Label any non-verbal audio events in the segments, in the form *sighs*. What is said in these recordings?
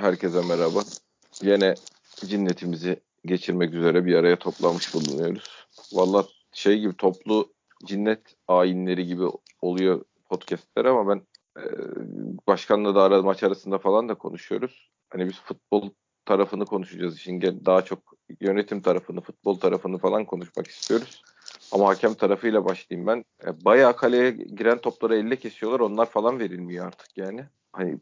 Herkese merhaba. Yine cinnetimizi geçirmek üzere bir araya toplanmış bulunuyoruz. Valla şey gibi toplu cinnet ayinleri gibi oluyor podcastler ama ben e, başkanla da ara, maç arasında falan da konuşuyoruz. Hani biz futbol tarafını konuşacağız işin daha çok yönetim tarafını, futbol tarafını falan konuşmak istiyoruz. Ama hakem tarafıyla başlayayım ben. E, bayağı kaleye giren topları elle kesiyorlar. Onlar falan verilmiyor artık yani. Hani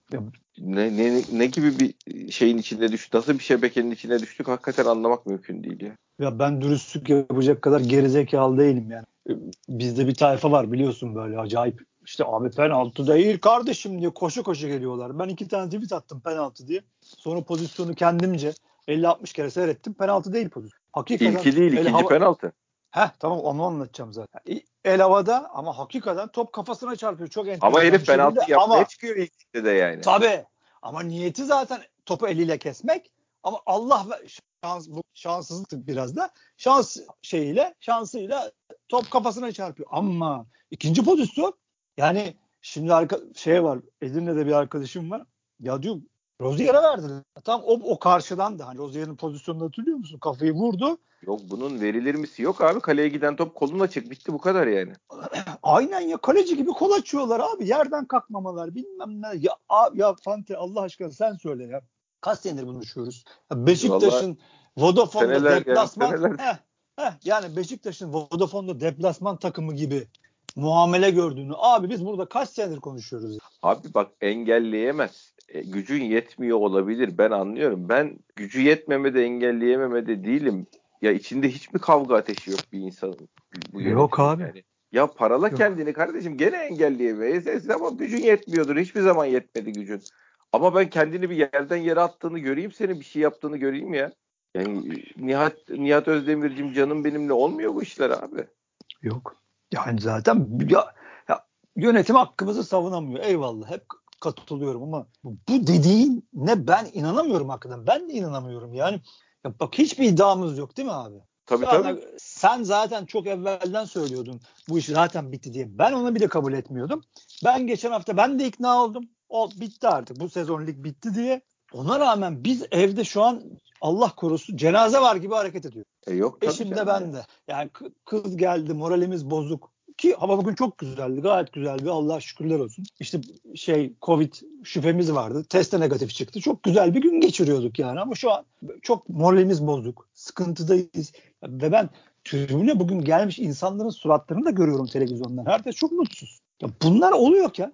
ne, ne, ne gibi bir şeyin içinde düştük, nasıl bir şebekenin içine düştük hakikaten anlamak mümkün değil ya. Ya ben dürüstlük yapacak kadar gerizekalı değilim yani. Bizde bir tayfa var biliyorsun böyle acayip. İşte abi penaltı değil kardeşim diye koşu koşu geliyorlar. Ben iki tane tweet attım penaltı diye. Sonra pozisyonu kendimce 50-60 kere seyrettim. Penaltı değil pozisyon. Hakikaten İlki değil, ikinci hava... penaltı. Heh tamam onu anlatacağım zaten. El havada ama hakikaten top kafasına çarpıyor. Çok enteresan. Ama herif penaltı yapmaya ama, çıkıyor ilk de yani. Tabii. Ama niyeti zaten topu eliyle kesmek. Ama Allah şans bu şanssızlık biraz da şans şeyiyle şansıyla top kafasına çarpıyor. Ama ikinci pozisyon yani şimdi arka, şey var Edirne'de bir arkadaşım var. Ya diyor Rozier'e verdiler. Tam o, o karşıdan da hani Rozier'in pozisyonunu hatırlıyor musun? Kafayı vurdu. Yok bunun verilir misi yok abi. Kaleye giden top koluna çık. Bitti bu kadar yani. *clears throat* Aynen ya kaleci gibi kol açıyorlar abi. Yerden kalkmamalar bilmem ne. Ya, abi, ya Fante Allah aşkına sen söyle ya. Kaç senedir bunu düşüyoruz? Beşiktaş'ın Vodafone'da deplasman. Yani, heh, heh, yani Beşiktaş'ın Vodafone'da deplasman takımı gibi muamele gördüğünü. Abi biz burada kaç senedir konuşuyoruz. Abi bak engelleyemez e, gücün yetmiyor olabilir. Ben anlıyorum. Ben gücü yetmemede engelleyememede değilim. Ya içinde hiç mi kavga ateşi yok bir insanın? Bu yok abi. Yani. Ya parala yok. kendini kardeşim gene engelleyemeyiz. Ama gücün yetmiyordur. Hiçbir zaman yetmedi gücün. Ama ben kendini bir yerden yere attığını göreyim senin bir şey yaptığını göreyim ya. Yani Nihat Nihat Özdemir'cim canım benimle olmuyor bu işler abi. Yok. Yani zaten ya, ya yönetim hakkımızı savunamıyor. Eyvallah. Hep katılıyorum ama bu dediğin ne ben inanamıyorum hakikaten. Ben de inanamıyorum. Yani ya bak hiçbir iddiamız yok değil mi abi? Tabii Sonra, tabii. Sen zaten çok evvelden söylüyordun bu iş zaten bitti diye. Ben onu bile kabul etmiyordum. Ben geçen hafta ben de ikna oldum. O bitti artık. Bu sezon lig bitti diye. Ona rağmen biz evde şu an Allah korusun cenaze var gibi hareket ediyor. E yok Eşim de ben de. Yani kız geldi moralimiz bozuk. Ki hava bugün çok güzeldi. Gayet güzeldi. Allah şükürler olsun. İşte şey Covid şüphemiz vardı. Teste negatif çıktı. Çok güzel bir gün geçiriyorduk yani. Ama şu an çok moralimiz bozuk. Sıkıntıdayız. Ve ben tribüne bugün gelmiş insanların suratlarını da görüyorum televizyondan. Herkes çok mutsuz. Ya bunlar oluyorken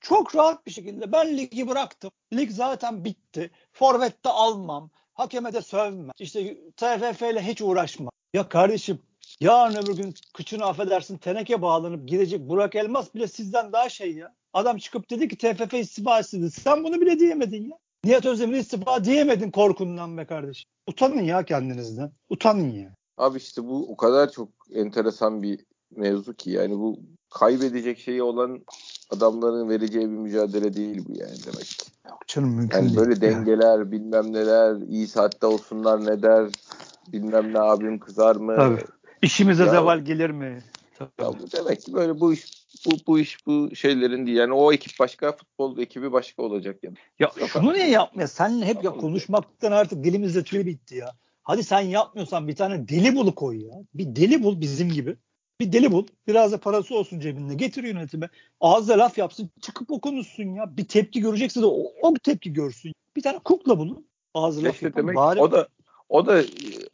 çok, rahat bir şekilde ben ligi bıraktım. Lig zaten bitti. Forvet'te almam. Hakeme de sövmem. İşte TFF ile hiç uğraşmam. Ya kardeşim Yarın öbür gün kıçını affedersin teneke bağlanıp gidecek Burak Elmas bile sizden daha şey ya. Adam çıkıp dedi ki TFF istifa istedi. Sen bunu bile diyemedin ya. Nihat Özdemir istifa diyemedin korkundan be kardeşim. Utanın ya kendinizden. Utanın ya. Abi işte bu o kadar çok enteresan bir mevzu ki yani bu kaybedecek şeyi olan adamların vereceği bir mücadele değil bu yani demek Yok canım mümkün yani değil. Böyle dengeler ya. bilmem neler iyi saatte olsunlar ne der bilmem ne abim kızar mı Tabii. İşimize ya, zeval gelir mi? Ya bu demek ki böyle bu iş bu, bu iş bu şeylerin değil. Yani o ekip başka, futbol ekibi başka olacak yani. Ya Yok şunu niye yapmıyor? Sen hep ya konuşmaktan artık dilimizde tüy bitti ya. Hadi sen yapmıyorsan bir tane deli bulu koy ya. Bir deli bul bizim gibi. Bir deli bul. Biraz da parası olsun cebinde. Getir yönetime. Ağızda laf yapsın. Çıkıp o konuşsun ya. Bir tepki görecekse de o, o tepki görsün. Bir tane kukla bulun. Ağzı laf yapın. Demek, bari... O da o da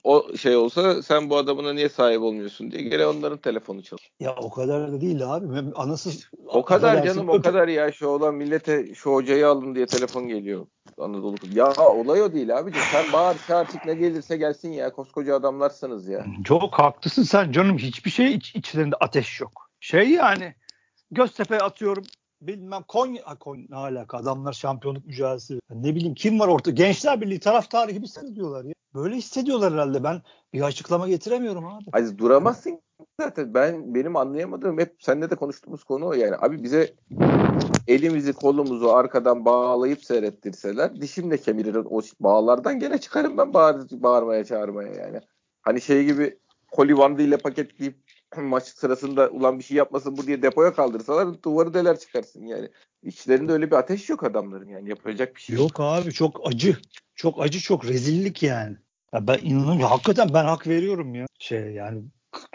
o şey olsa sen bu adamına niye sahip olmuyorsun diye gene onların telefonu çalıyor. Ya o kadar da değil abi. Anası o kadar canım o kadar ya şu olan millete şu hocayı alın diye telefon geliyor. Anadolu. Ya olay o değil abi. Sen bağır çağır ne gelirse gelsin ya. Koskoca adamlarsınız ya. Çok haklısın sen canım. Hiçbir şey iç, içlerinde ateş yok. Şey yani Göztepe atıyorum bilmem Konya, Konya ne alaka adamlar şampiyonluk mücadelesi. Ne bileyim kim var orta Gençler Birliği taraftarı gibi hissediyorlar ya. Böyle hissediyorlar herhalde. Ben bir açıklama getiremiyorum abi. Hayır duramazsın zaten. Ben benim anlayamadığım hep seninle de konuştuğumuz konu o yani. Abi bize elimizi kolumuzu arkadan bağlayıp seyrettirseler dişimle kemirir o bağlardan gene çıkarım ben bağır, bağırmaya çağırmaya yani. Hani şey gibi koli ile paketleyip *laughs* maç sırasında ulan bir şey yapmasın bu diye depoya kaldırsalar duvarı deler çıkarsın yani. İçlerinde öyle bir ateş yok adamların yani yapacak bir şey yok. Abi çok acı. Çok acı çok rezillik yani. Ya ben inanamıyorum. Hakikaten ben hak veriyorum ya. Şey yani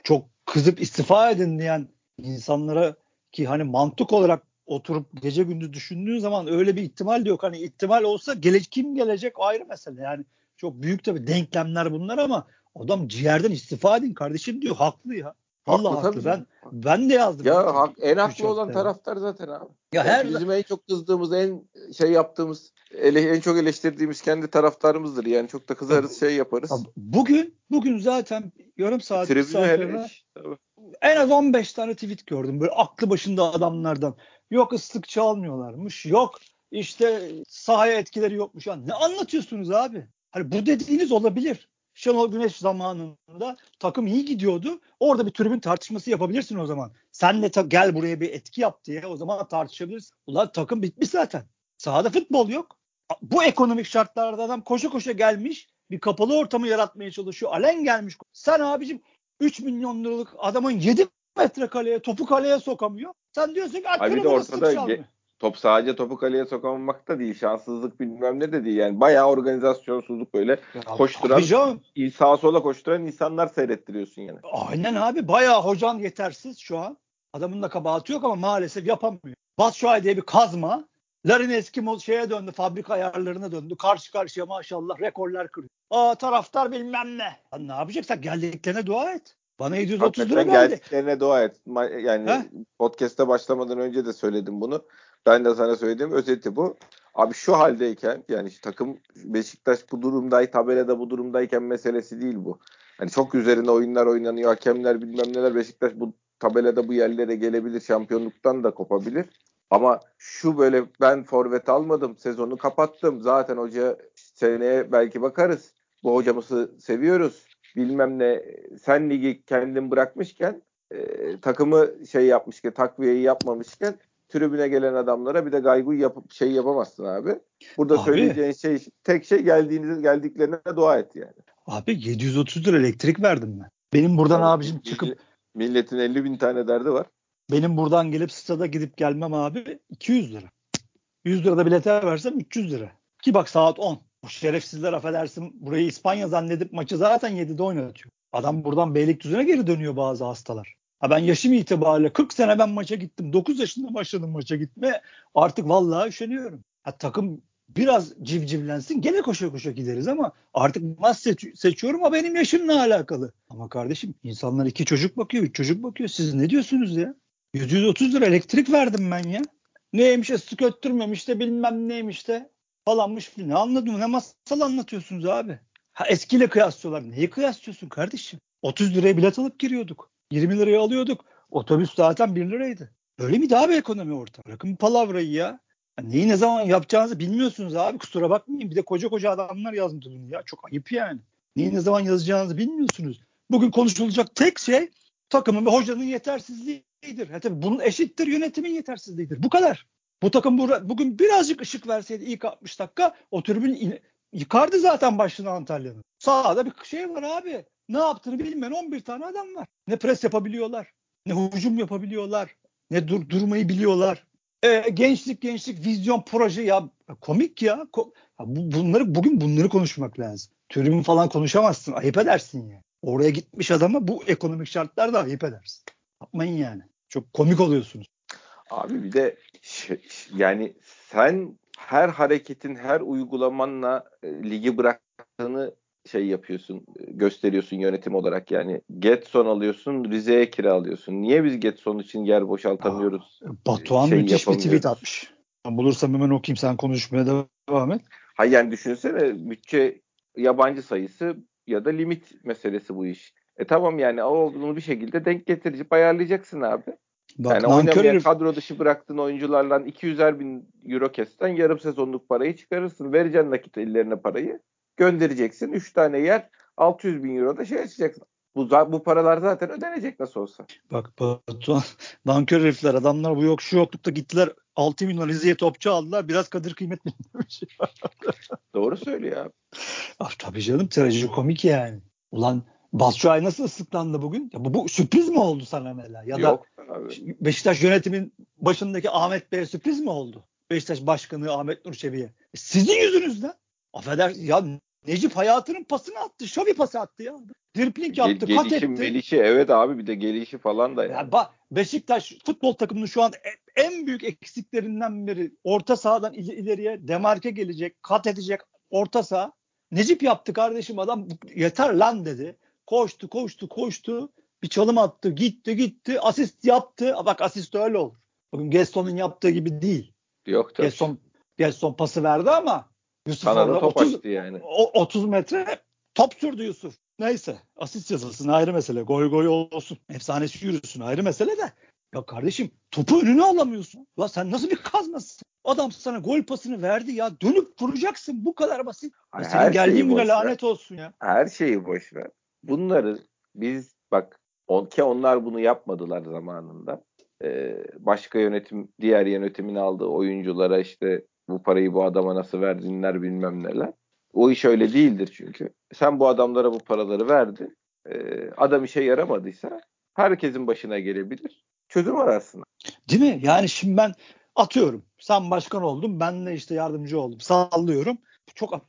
çok kızıp istifa edin diyen insanlara ki hani mantık olarak oturup gece gündüz düşündüğün zaman öyle bir ihtimal de yok. Hani ihtimal olsa gele, kim gelecek ayrı mesele. Yani çok büyük tabii denklemler bunlar ama adam ciğerden istifa edin kardeşim diyor. Haklı ya. Allah haklı. haklı. Ben ben de yazdım. Ya hak, en haklı olan taraftar zaten abi. Ya yani her bizim en çok kızdığımız, en şey yaptığımız, ele, en çok eleştirdiğimiz kendi taraftarımızdır. Yani çok da kızarız, şey yaparız. Bugün bugün zaten yarım saat, Tribünü saat en az 15 tane tweet gördüm. Böyle aklı başında adamlardan. Yok ıslık çalmıyorlarmış. Yok işte sahaya etkileri yokmuş. Ya ne anlatıyorsunuz abi? Hani bu dediğiniz olabilir. Şenol Güneş zamanında takım iyi gidiyordu. Orada bir tribün tartışması yapabilirsin o zaman. Sen de ta- gel buraya bir etki yap diye o zaman tartışabilirsin. Ulan takım bitmiş zaten. Sahada futbol yok. Bu ekonomik şartlarda adam koşa koşa gelmiş bir kapalı ortamı yaratmaya çalışıyor. Alen gelmiş. Sen abicim 3 milyon liralık adamın 7 metre kaleye topu kaleye sokamıyor. Sen diyorsun ki Abi bir de ortada ge- top sadece topu kaleye sokamamak da değil. Şanssızlık bilmem ne de değil. Yani bayağı organizasyonsuzluk böyle ya, koşturan sağa sola koşturan insanlar seyrettiriyorsun yani. Aynen abi bayağı hocan yetersiz şu an. Adamın da kabahati yok ama maalesef yapamıyor. Batshuayi diye bir kazma. Larin eski şeye döndü, fabrika ayarlarına döndü. Karşı karşıya maşallah rekorlar kırıyor. Aa taraftar bilmem ne. Lan ne yapacaksak geldiklerine dua et. Bana 730 lira geldi. geldiklerine dua et. Yani He? podcast'e başlamadan önce de söyledim bunu. Ben de sana söylediğim özeti bu. Abi şu haldeyken yani takım Beşiktaş bu durumday, tabelada bu durumdayken meselesi değil bu. Hani çok üzerine oyunlar oynanıyor, hakemler bilmem neler Beşiktaş bu tabelada bu yerlere gelebilir, şampiyonluktan da kopabilir. Ama şu böyle ben forvet almadım, sezonu kapattım. Zaten hoca seneye belki bakarız. Bu hocamızı seviyoruz. Bilmem ne sen ligi kendin bırakmışken e, takımı şey yapmışken takviyeyi yapmamışken tribüne gelen adamlara bir de gaygu yapıp şey yapamazsın abi. Burada abi, söyleyeceğin şey tek şey geldiğiniz geldiklerine dua et yani. Abi 730 lira elektrik verdim ben. Benim buradan abi, abicim çıkıp milletin 50 bin tane derdi var. Benim buradan gelip stada gidip gelmem abi 200 lira. 100 lira da bilete versem 300 lira. Ki bak saat 10. Bu şerefsizler affedersin burayı İspanya zannedip maçı zaten 7'de oynatıyor. Adam buradan Beylikdüzü'ne geri dönüyor bazı hastalar. Ha ben yaşım itibariyle 40 sene ben maça gittim. 9 yaşında başladım maça gitme. Artık vallahi üşeniyorum. Ha, takım biraz civcivlensin gene koşa koşa gideriz ama artık maç seç- seçiyorum ama benim yaşımla alakalı. Ama kardeşim insanlar iki çocuk bakıyor, üç çocuk bakıyor. Siz ne diyorsunuz ya? 130 lira elektrik verdim ben ya. Neymiş ıslık öttürmemiş de bilmem neymiş de falanmış. Ne anladım ne masal anlatıyorsunuz abi. Ha eskiyle kıyaslıyorlar. Neyi kıyaslıyorsun kardeşim? 30 liraya bilet alıp giriyorduk. 20 liraya alıyorduk. Otobüs zaten 1 liraydı. Öyle mi daha bir ekonomi orta? Bırakın palavrayı ya. ya. Neyi ne zaman yapacağınızı bilmiyorsunuz abi. Kusura bakmayın. Bir de koca koca adamlar yazdı bunu ya. Çok ayıp yani. Neyi ne zaman yazacağınızı bilmiyorsunuz. Bugün konuşulacak tek şey takımın ve hocanın yetersizliğidir. Ha, tabii bunun eşittir yönetimin yetersizliğidir. Bu kadar. Bu takım bu, bugün birazcık ışık verseydi ilk 60 dakika o tribün yıkardı zaten başını Antalya'nın. Sağda bir şey var abi. Ne yaptığını bilmeyen 11 tane adam var. Ne pres yapabiliyorlar, ne hücum yapabiliyorlar, ne dur durmayı biliyorlar. E, gençlik gençlik vizyon proje ya komik ya. Ko- ya bu, bunları bugün bunları konuşmak lazım. Tribün falan konuşamazsın. Ayıp edersin ya. Oraya gitmiş adama bu ekonomik şartlarda ayıp edersin. Yapmayın yani. Çok komik oluyorsunuz. Abi bir de yani sen her hareketin, her uygulamanla e, ligi bıraktığını şey yapıyorsun, gösteriyorsun yönetim olarak yani. Getson alıyorsun, Rize'ye kiralıyorsun. Niye biz Getson için yer boşaltamıyoruz? Aa, Batuhan şey müthiş bir tweet atmış. Bulursam hemen okuyayım sen konuşmaya devam et. Hayır yani düşünsene bütçe yabancı sayısı ya da limit meselesi bu iş. E tamam yani o bunu bir şekilde denk getirip ayarlayacaksın abi. Bak, yani oynamayan kadro dışı bıraktığın oyuncularla 200'er bin euro kesten yarım sezonluk parayı çıkarırsın. Vereceksin nakit ellerine parayı. Göndereceksin. 3 tane yer 600 bin euro da şey açacaksın. Bu, bu paralar zaten ödenecek nasıl olsa. Bak Batuhan nankör herifler adamlar bu yok şu yoklukta gittiler 6 milyon Rize'ye topçu aldılar. Biraz kadir kıymet bilmemiş. *laughs* Doğru söylüyor abi. Ah, tabii canım trajikomik yani. Ulan Batshuayi nasıl ıslıklandı bugün? Ya bu, bu sürpriz mi oldu sana mesela? Ya Yok da abi. Beşiktaş yönetimin başındaki Ahmet Bey'e sürpriz mi oldu? Beşiktaş Başkanı Ahmet Nur Çebi'ye. E sizin yüzünüzden. Affeder ya Necip hayatının pasını attı. Şovi pası attı ya. Dripling yaptı, Gel, kat etti. gelişi evet abi bir de gelişi falan da yani. Ya bak Beşiktaş futbol takımının şu an e- en büyük eksiklerinden biri orta sahadan il- ileriye demarke gelecek, kat edecek orta saha. Necip yaptı kardeşim adam yeter lan dedi. Koştu koştu koştu bir çalım attı gitti gitti asist yaptı. Bak asist öyle olur. Bugün Gaston'un yaptığı gibi değil. Yok tabii. Gaston, Gaston pası verdi ama Yusuf Kanada top 30, açtı yani. o- 30 metre top sürdü Yusuf. Neyse asist yazılsın ayrı mesele. Gol gol olsun. Efsanesi yürüsün ayrı mesele de. Ya kardeşim topu önüne alamıyorsun. Ya sen nasıl bir kazmasın? Adam sana gol pasını verdi ya. Dönüp vuracaksın. Bu kadar basit. Ya senin her geldiğin güne lanet olsun ya. Her şeyi boş ver. Bunları biz bak on, ki onlar bunu yapmadılar zamanında. Ee, başka yönetim diğer yönetimin aldığı oyunculara işte bu parayı bu adama nasıl verdinler bilmem neler. O iş öyle değildir çünkü. Sen bu adamlara bu paraları verdin. Ee, adam işe yaramadıysa herkesin başına gelebilir. Çözüm ararsın. Değil mi? Yani şimdi ben atıyorum. Sen başkan oldun. Ben de işte yardımcı oldum. Sallıyorum. Çok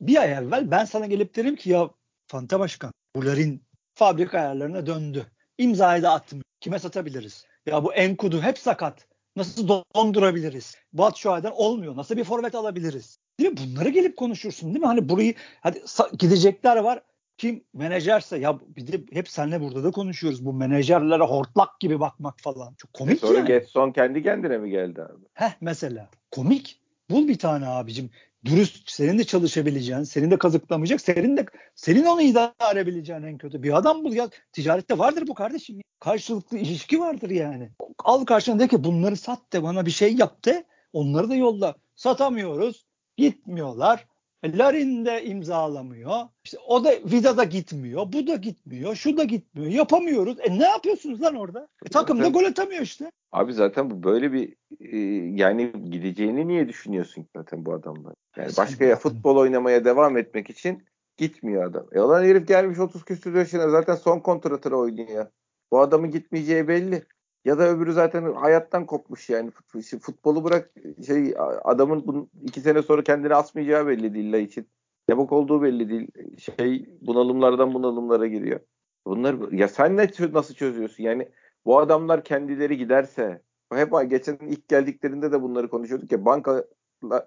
bir ay evvel ben sana gelip derim ki ya Fanta Başkan Bular'in fabrika ayarlarına döndü. İmzayı da attım. Kime satabiliriz? Ya bu Enkudu hep sakat. Nasıl dondurabiliriz? Batshuayi'den olmuyor. Nasıl bir forvet alabiliriz? Değil mi? Bunları gelip konuşursun değil mi? Hani burayı hadi gidecekler var. Kim menajerse ya bir de hep seninle burada da konuşuyoruz. Bu menajerlere hortlak gibi bakmak falan. Çok E komik sonra yani. Getson kendi kendine mi geldi abi? Heh mesela. Komik. Bul bir tane abicim. Dürüst, senin de çalışabileceğin, senin de kazıklamayacak, senin de senin onu idare edebileceğin en kötü bir adam bul ya. Ticarette vardır bu kardeşim. Karşılıklı ilişki vardır yani. Al karşına de ki bunları sat de bana bir şey yap de. Onları da yolla. Satamıyoruz. Gitmiyorlar. Larin de imzalamıyor. İşte o da Vida da gitmiyor. Bu da gitmiyor. Şu da gitmiyor. Yapamıyoruz. E ne yapıyorsunuz lan orada? E, takım da gol atamıyor işte. Abi zaten bu böyle bir e, yani gideceğini niye düşünüyorsun ki zaten bu adamlar? Yani başka ya futbol oynamaya devam etmek için gitmiyor adam. E olan herif gelmiş 30 küsur yaşına zaten son kontratını oynuyor. Bu adamın gitmeyeceği belli. Ya da öbürü zaten hayattan kopmuş yani. Fut- Futbolu bırak şey adamın bunun iki sene sonra kendini asmayacağı belli değil la için. Ne bok olduğu belli değil. Şey bunalımlardan bunalımlara giriyor. Bunlar ya sen ne nasıl çözüyorsun? Yani bu adamlar kendileri giderse hep geçen ilk geldiklerinde de bunları konuşuyorduk ya banka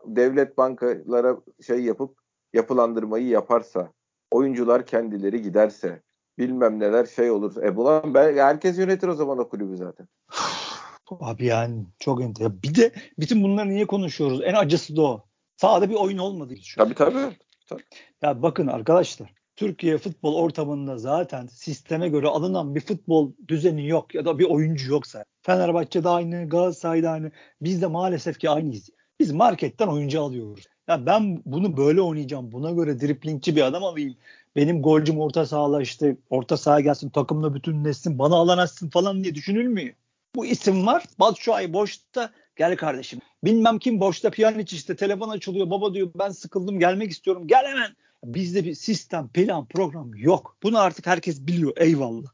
devlet bankalara şey yapıp yapılandırmayı yaparsa oyuncular kendileri giderse bilmem neler şey olur. E bulan ben herkes yönetir o zaman o kulübü zaten. *sighs* Abi yani çok enter. Ya Bir de bütün bunları niye konuşuyoruz? En acısı da o. Sahada bir oyun olmadı. Şu. Tabii tabii. Ya bakın arkadaşlar. Türkiye futbol ortamında zaten sisteme göre alınan bir futbol düzeni yok ya da bir oyuncu yoksa. Fenerbahçe'de aynı, Galatasaray'da aynı. Biz de maalesef ki aynıyız. Biz marketten oyuncu alıyoruz. Ya ben bunu böyle oynayacağım. Buna göre driplingçi bir adam alayım. Benim golcüm orta sahada işte orta saha gelsin takımla bütünleşsin bana alan açsın falan diye düşünülmüyor. Bu isim var. Batshuayi boşta gel kardeşim. Bilmem kim boşta Pjanic işte telefon açılıyor. Baba diyor ben sıkıldım gelmek istiyorum. Gel hemen. Bizde bir sistem, plan, program yok. Bunu artık herkes biliyor. Eyvallah.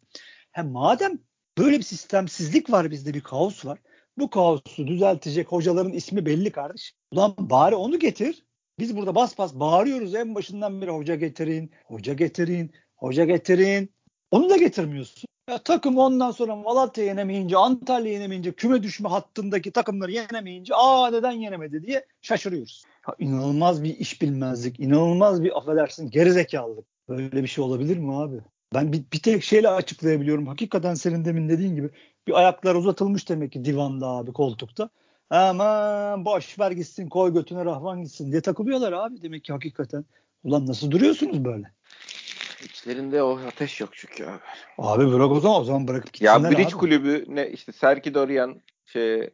Hem madem böyle bir sistemsizlik var bizde bir kaos var. Bu kaosu düzeltecek hocaların ismi belli kardeş. Ulan bari onu getir. Biz burada bas bas bağırıyoruz en başından beri hoca getirin, hoca getirin, hoca getirin. Onu da getirmiyorsun. Ya takım ondan sonra Malatya yenemeyince, Antalya yenemeyince, küme düşme hattındaki takımları yenemeyince aa neden yenemedi diye şaşırıyoruz. Ya inanılmaz bir iş bilmezlik, inanılmaz bir affedersin gerizekalılık. Böyle bir şey olabilir mi abi? Ben bir, bir tek şeyle açıklayabiliyorum. Hakikaten senin demin dediğin gibi bir ayaklar uzatılmış demek ki divanda abi koltukta. Aman boş ver gitsin koy götüne rahvan gitsin diye takılıyorlar abi demek ki hakikaten. Ulan nasıl duruyorsunuz böyle? İçlerinde o ateş yok çünkü abi. Abi bırak o zaman o zaman bırakıp gitsinler Ya Bridge abi. kulübü ne işte Serki Dorian şey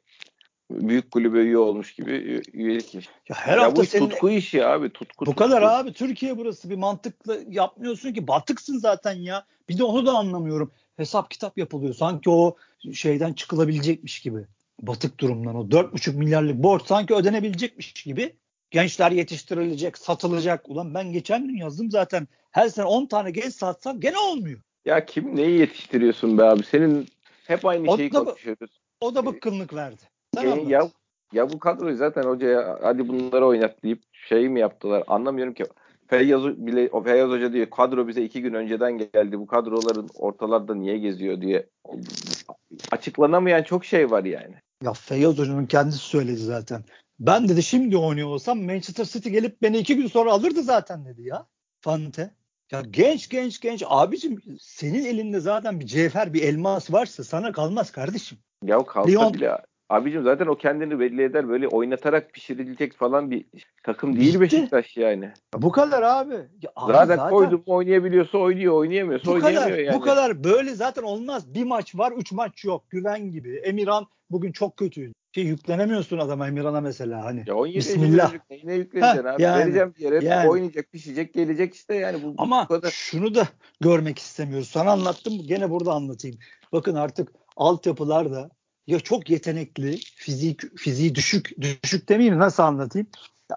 büyük kulübe üye olmuş gibi üye- üyelik. Ya her ya hafta bu iş senin tutku işi abi tutku. bu kadar tutku. abi Türkiye burası bir mantıklı yapmıyorsun ki batıksın zaten ya. Bir de onu da anlamıyorum. Hesap kitap yapılıyor. Sanki o şeyden çıkılabilecekmiş gibi. Batık durumdan o 4,5 milyarlık borç sanki ödenebilecekmiş gibi. Gençler yetiştirilecek, satılacak. Ulan ben geçen gün yazdım zaten. Her sene 10 tane genç satsam gene olmuyor. Ya kim neyi yetiştiriyorsun be abi? Senin hep aynı O şeyi da- konuşuyoruz. O da bıkkınlık verdi. Anlat. ya, ya bu kadroyu zaten hocaya hadi bunları oynat deyip şey mi yaptılar anlamıyorum ki. Feyyaz bile o Feyyaz Hoca diyor kadro bize iki gün önceden geldi. Bu kadroların ortalarda niye geziyor diye açıklanamayan çok şey var yani. Ya Feyyaz Hoca'nın kendisi söyledi zaten. Ben dedi şimdi oynuyor olsam Manchester City gelip beni iki gün sonra alırdı zaten dedi ya. Fante. Ya genç genç genç abicim senin elinde zaten bir cevher bir elmas varsa sana kalmaz kardeşim. Ya kalsa Lyon- bile abicim zaten o kendini belli eder böyle oynatarak pişirilecek falan bir takım değil Bitti. Beşiktaş yani. Bu kadar abi. Ya abi zaten, koydum mu oynayabiliyorsa oynuyor oynayamıyorsa bu kadar, oynayamıyor yani. bu kadar böyle zaten olmaz. Bir maç var, üç maç yok. Güven gibi. Emirhan bugün çok kötüydü. Şey yüklenemiyorsun adama Emirhan'a mesela hani. Ya 17 Bismillah. neyine yükleneceksin abi? yani, Vereceğim yere yani. oynayacak, pişecek, gelecek işte yani bu, bu Ama kadar. şunu da görmek istemiyoruz. Sana anlattım gene burada anlatayım. Bakın artık altyapılar da ya çok yetenekli, fizik fiziği düşük, düşük demeyeyim nasıl anlatayım?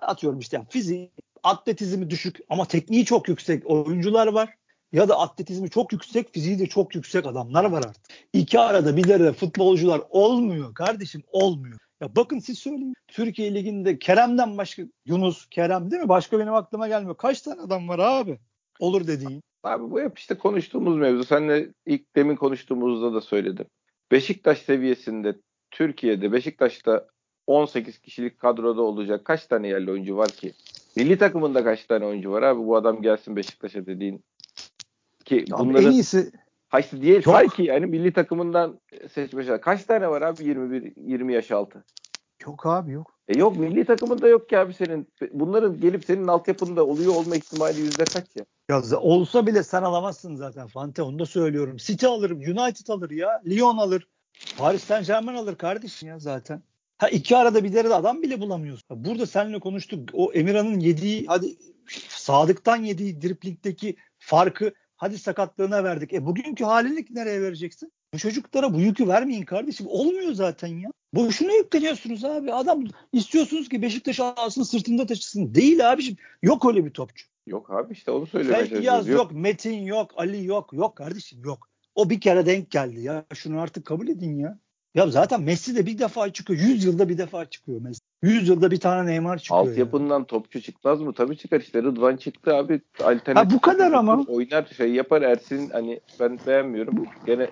Atıyorum işte fiziği, atletizmi düşük ama tekniği çok yüksek oyuncular var. Ya da atletizmi çok yüksek, fiziği de çok yüksek adamlar var artık. İki arada bir arada futbolcular olmuyor kardeşim olmuyor. Ya bakın siz söyleyin. Türkiye Ligi'nde Kerem'den başka Yunus, Kerem değil mi? Başka benim aklıma gelmiyor. Kaç tane adam var abi? Olur dediğin. Abi bu hep işte konuştuğumuz mevzu. Seninle ilk demin konuştuğumuzda da söyledim. Beşiktaş seviyesinde Türkiye'de Beşiktaş'ta 18 kişilik kadroda olacak kaç tane yerli oyuncu var ki? Milli takımında kaç tane oyuncu var abi? Bu adam gelsin Beşiktaş'a dediğin ki Abi bunların en iyisi Ha işte değil Yok. say ki yani milli takımından seçmişler. Kaç tane var abi 21 20 yaş altı? yok abi yok. E yok milli takımında yok ki abi senin. Bunların gelip senin altyapında oluyor olma ihtimali yüzde kaç ya? Ya olsa bile sen alamazsın zaten Fante onu da söylüyorum. City alır, United alır ya, Lyon alır. Paris Saint Germain alır kardeşim ya zaten. Ha iki arada bir derede adam bile bulamıyorsun. Burada seninle konuştuk. O Emirhan'ın yediği hadi Sadık'tan yediği driplingdeki farkı hadi sakatlığına verdik. E bugünkü halini nereye vereceksin? Bu çocuklara bu yükü vermeyin kardeşim. Olmuyor zaten ya. Boşuna yükleniyorsunuz abi. Adam istiyorsunuz ki Beşiktaş alsın sırtında taşısın. Değil abiciğim. Yok öyle bir topçu. Yok abi işte onu söylemeye Feyyaz çalışıyoruz. yok, Metin yok, Ali yok. Yok kardeşim yok. O bir kere denk geldi ya. Şunu artık kabul edin ya. Ya zaten Messi de bir defa çıkıyor. 100 yılda bir defa çıkıyor Messi. 100 yılda bir tane Neymar çıkıyor. ya. Altyapından topçu çıkmaz mı? Tabii çıkar işte. Rıdvan çıktı abi. Alternatif Ha, bu kadar ama. Oynar şey yapar Ersin hani ben beğenmiyorum. Gene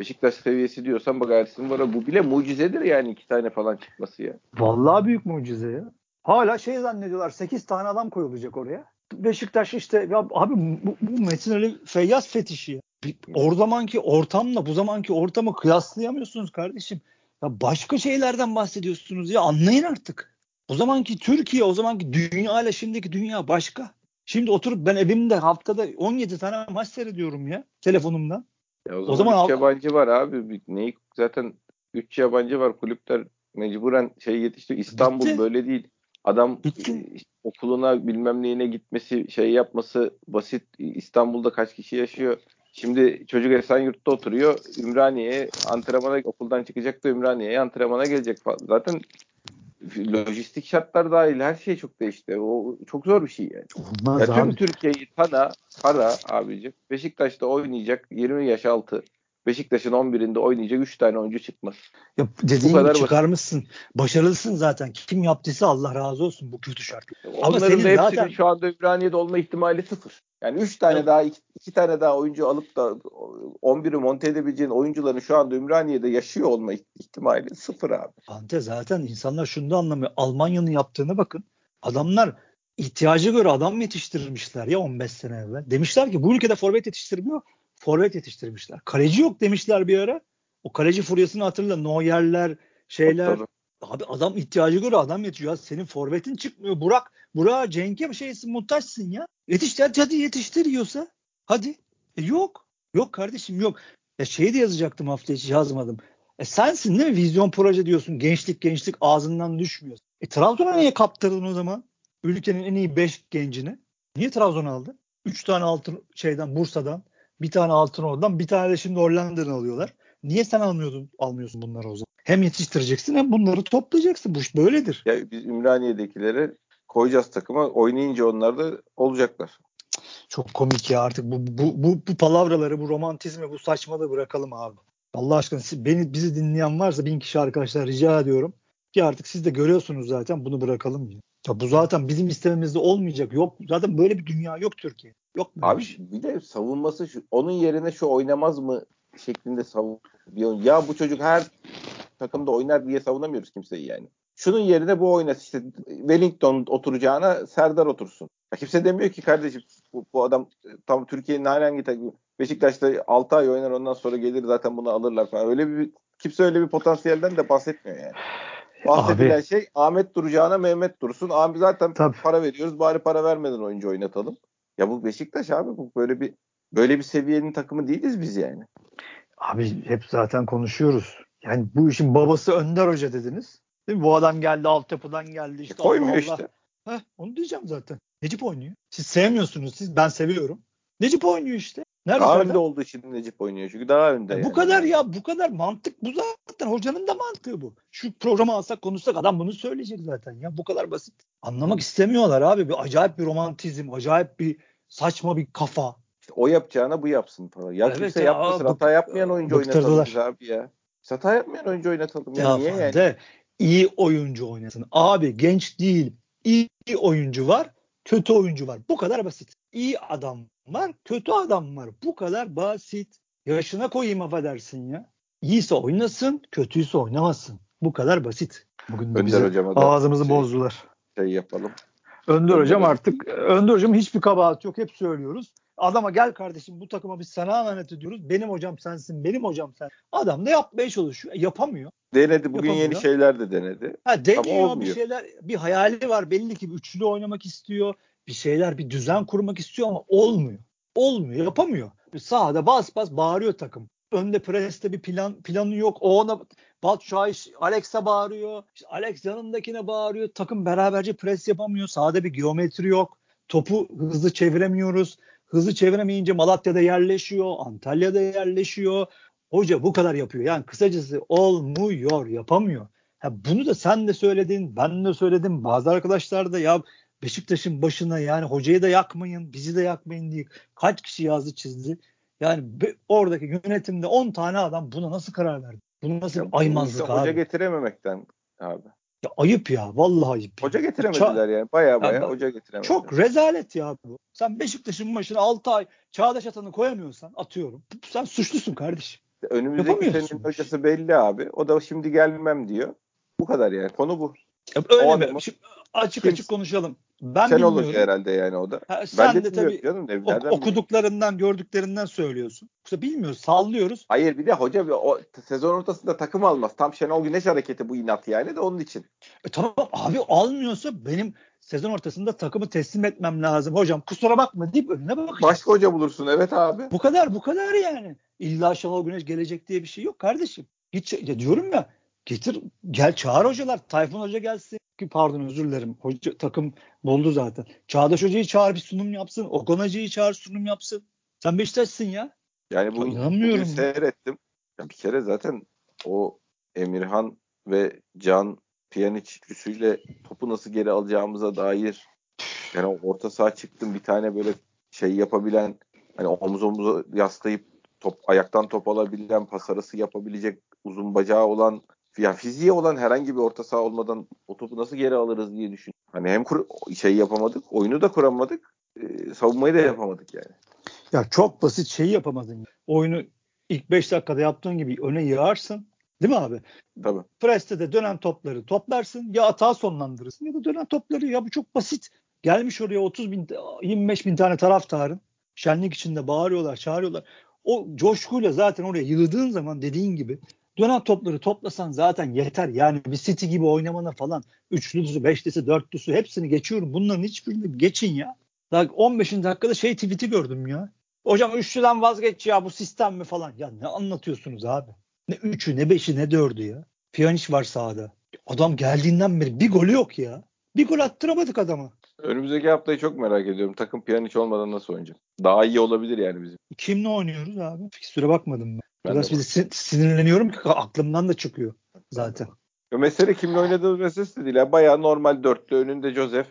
Beşiktaş seviyesi diyorsan bak Ersin var. Bu bile mucizedir yani iki tane falan çıkması ya. Vallahi büyük mucize ya. Hala şey zannediyorlar 8 tane adam koyulacak oraya. Beşiktaş işte ya abi bu, bu Metin Ali Feyyaz fetişi ya. Bir- O zamanki ortamla bu zamanki ortamı kıyaslayamıyorsunuz kardeşim. Ya başka şeylerden bahsediyorsunuz ya anlayın artık. O zamanki Türkiye, o zamanki dünya ile şimdiki dünya başka. Şimdi oturup ben evimde haftada 17 tane maç seyrediyorum ya telefonumdan. Ya o O zaman, zaman üç al- yabancı var abi. Neyi zaten 3 yabancı var. Kulüpler mecburen şey yetişti. İstanbul Bitti. böyle değil. Adam Bitti. e, okuluna bilmem neyine gitmesi şey yapması basit. İstanbul'da kaç kişi yaşıyor? Şimdi çocuk Esenyurt'ta oturuyor. Ümraniye'ye antrenmana okuldan çıkacak da Ümraniye'ye antrenmana gelecek falan. Zaten lojistik şartlar dahil her şey çok değişti. O çok zor bir şey yani. Olmaz Ya tüm abi. Türkiye'yi tana, para abicim. Beşiktaş'ta oynayacak 20 yaş altı. Beşiktaş'ın 11'inde oynayacak 3 tane oyuncu çıkmaz. Ya dediğin kadar basit. çıkarmışsın. Başarılısın zaten. Kim yaptıysa Allah razı olsun bu kötü. Ama Onların senin da hepsinin zaten- şu anda Ümraniye'de olma ihtimali sıfır. Yani 3 tane Yok. daha 2 tane daha oyuncu alıp da 11'i monte edebileceğin oyuncuların şu anda Ümraniye'de yaşıyor olma ihtimali sıfır abi. Fante zaten insanlar şunu da anlamıyor. Almanya'nın yaptığına bakın. Adamlar ihtiyaca göre adam yetiştirmişler ya 15 sene evvel. Demişler ki bu ülkede forvet yetiştirmiyor. Forvet yetiştirmişler. Kaleci yok demişler bir ara. O kaleci furyasını hatırla. Neuer'ler, şeyler. Tabii. Abi adam ihtiyacı göre adam yetişiyor. Ya senin forvetin çıkmıyor. Burak, Burak Cenk'e bir şeysin muhtaçsın ya. Yetiştir hadi, hadi yetiştir yiyorsa. Hadi. E yok. Yok kardeşim yok. Ya şeyi de yazacaktım hafta içi yazmadım. E sensin değil mi? Vizyon proje diyorsun. Gençlik gençlik ağzından düşmüyor. E Trabzon'a niye kaptırdın o zaman? Ülkenin en iyi 5 gencini. Niye Trabzon aldı? 3 tane altın şeyden Bursa'dan, bir tane altın oradan, bir tane de şimdi Hollanda'dan alıyorlar. Niye sen almıyordun, almıyorsun bunları o zaman? Hem yetiştireceksin hem bunları toplayacaksın. Bu iş böyledir. Ya biz Ümraniye'dekilere koyacağız takıma. Oynayınca onlar da olacaklar. Çok komik ya artık bu bu bu, bu palavraları, bu romantizmi, bu saçmalığı bırakalım abi. Allah aşkına siz, beni bizi dinleyen varsa bin kişi arkadaşlar rica ediyorum ki artık siz de görüyorsunuz zaten bunu bırakalım. Ya. ya bu zaten bizim istememizde olmayacak. Yok zaten böyle bir dünya yok Türkiye. Yok böyle Abi bir şey. bir de savunması şu, onun yerine şu oynamaz mı şeklinde savun. Ya bu çocuk her takımda oynar diye savunamıyoruz kimseyi yani. Şunun yerine bu oynasın işte Wellington oturacağına Serdar otursun. Ya kimse demiyor ki kardeşim bu, bu adam tam Türkiye'nin herhangi takımı Beşiktaş'ta 6 ay oynar ondan sonra gelir zaten bunu alırlar falan. Öyle bir kimse öyle bir potansiyelden de bahsetmiyor yani. Bahsedilen Abi. şey Ahmet duracağına Mehmet dursun. Abi zaten Tabii. para veriyoruz bari para vermeden oyuncu oynatalım. Ya bu Beşiktaş abi bu böyle bir böyle bir seviyenin takımı değiliz biz yani. Abi hep zaten konuşuyoruz. Yani bu işin babası Önder Hoca dediniz. Değil mi? Bu adam geldi altyapıdan geldi işte. E, koymuyor Allah işte. Heh, onu diyeceğim zaten. Necip oynuyor. Siz sevmiyorsunuz siz. Ben seviyorum. Necip oynuyor işte. Nerede Daha önde olduğu için Necip oynuyor çünkü daha önde. Ya yani. Bu kadar ya bu kadar mantık bu zaten hocanın da mantığı bu. Şu programı alsak konuşsak adam bunu söyleyecek zaten ya bu kadar basit. Anlamak istemiyorlar abi bir acayip bir romantizm, acayip bir saçma bir kafa. İşte o yapacağına bu yapsın falan. Ya Evet kimse ya, yapmasın. bık- hata yapmayan oyuncu oynatalım biz abi ya. Biz Hata yapmayan oyuncu oynatalım. Ya, Ya niye yani? de iyi oyuncu oynasın. Abi genç değil. iyi oyuncu var, kötü oyuncu var. Bu kadar basit. İyi adam var, kötü adam var. Bu kadar basit. Yaşına koyayım affedersin ya. İyiyse oynasın, kötüyse oynamasın. Bu kadar basit. Bugün de Önder bize hocama ağzımızı şey- bozdular. Şey yapalım. Önder hocam artık Önder hocam hiçbir kabahat yok. Hep söylüyoruz. Adama gel kardeşim bu takıma biz sana emanet ediyoruz. Benim hocam sensin, benim hocam sen. Adam da yapmaya çalışıyor. E, yapamıyor. Denedi. Bugün Yapamıyor. yeni şeyler de denedi. Ha deniyor bir olmuyor. şeyler, bir hayali var belli ki bir üçlü oynamak istiyor. Bir şeyler, bir düzen kurmak istiyor ama olmuyor. Olmuyor, yapamıyor. Sahada bas bas bağırıyor takım. Önde preste bir plan planı yok. O ona Şahiş Alex'e bağırıyor. İşte Alex yanındakine bağırıyor. Takım beraberce pres yapamıyor. Sahada bir geometri yok. Topu hızlı çeviremiyoruz. Hızlı çeviremeyince Malatya'da yerleşiyor. Antalya'da yerleşiyor. Hoca bu kadar yapıyor. Yani kısacası olmuyor, yapamıyor. Ha, bunu da sen de söyledin, ben de söyledim. Bazı arkadaşlar da ya Beşiktaş'ın başına yani hocayı da yakmayın, bizi de yakmayın diye kaç kişi yazdı çizdi. Yani be- oradaki yönetimde 10 tane adam buna nasıl karar verdi? Bunu nasıl Ya aymazlık işte abi? Hoca getirememekten abi. Ya ayıp ya, vallahi ayıp. Hoca Ya. getiremediler yani. Baya baya bak- hoca getiremediler. Çok rezalet ya bu. Sen Beşiktaş'ın başına 6 ay Çağdaş Atan'ı koyamıyorsan atıyorum. Sen suçlusun kardeşim. Önümüzdeki işi. hocası belli abi. O da şimdi gelmem diyor. Bu kadar yani. Konu bu. Ya öyle O mi? Şimdi açık Kim- açık konuşalım. Ben Şenol bilmiyorum. Hoca herhalde yani o da. Ha, sen ben de de tabii canım. Ok- okuduklarından, gördüklerinden söylüyorsun. Yoksa bilmiyoruz, sallıyoruz. Hayır bir de hoca bir- o sezon ortasında takım almaz. Tam Şenol Güneş hareketi bu inat yani de onun için. E tamam abi almıyorsa benim sezon ortasında takımı teslim etmem lazım. Hocam kusura bakma deyip önüne bakacağız. Başka hoca bulursun evet abi. Bu kadar bu kadar yani. İlla Şenol Güneş gelecek diye bir şey yok kardeşim. Git ç- ya diyorum ya getir gel çağır hocalar. Tayfun Hoca gelsin. Ki pardon özür dilerim. Hoca, takım doldu zaten. Çağdaş Hoca'yı çağır bir sunum yapsın. Okan Hoca'yı çağır sunum yapsın. Sen Beşiktaş'sın ya. Yani bu inanmıyorum seyrettim. Ya bir kere zaten o Emirhan ve Can Pjanic üçlüsüyle topu nasıl geri alacağımıza dair yani orta saha çıktım bir tane böyle şey yapabilen hani omuz omuza yaslayıp top ayaktan top alabilen pas arası yapabilecek uzun bacağı olan ya fiziği olan herhangi bir orta saha olmadan o topu nasıl geri alırız diye düşün. Hani hem kur, şey yapamadık, oyunu da kuramadık, e, savunmayı da yapamadık yani. Ya çok basit şeyi yapamadın. Oyunu ilk 5 dakikada yaptığın gibi öne yığarsın. Değil mi abi? Tabii. Preste de dönen topları toplarsın. Ya atağı sonlandırırsın ya da dönen topları. Ya bu çok basit. Gelmiş oraya 30 bin, 25 bin tane taraftarın şenlik içinde bağırıyorlar, çağırıyorlar. O coşkuyla zaten oraya yığdığın zaman dediğin gibi dönen topları toplasan zaten yeter. Yani bir City gibi oynamana falan üçlüsü, beşlisi, dörtlüsü hepsini geçiyorum. Bunların hiçbirini geçin ya. Daha 15. dakikada şey tweet'i gördüm ya. Hocam üçlüden vazgeç ya bu sistem mi falan. Ya ne anlatıyorsunuz abi? Ne üçü ne beşi ne dördü ya. Piyaniş var sahada. Adam geldiğinden beri bir golü yok ya. Bir gol attıramadık adama. Önümüzdeki haftayı çok merak ediyorum. Takım Pjanic olmadan nasıl oynayacak? Daha iyi olabilir yani bizim. Kimle oynuyoruz abi? Fikstüre bakmadım ben. Ben Biraz sin- sinirleniyorum ki aklımdan da çıkıyor zaten. Ya mesele kimle oynadığımız meselesi de değil. Yani bayağı normal dörtlü. Önünde Joseph,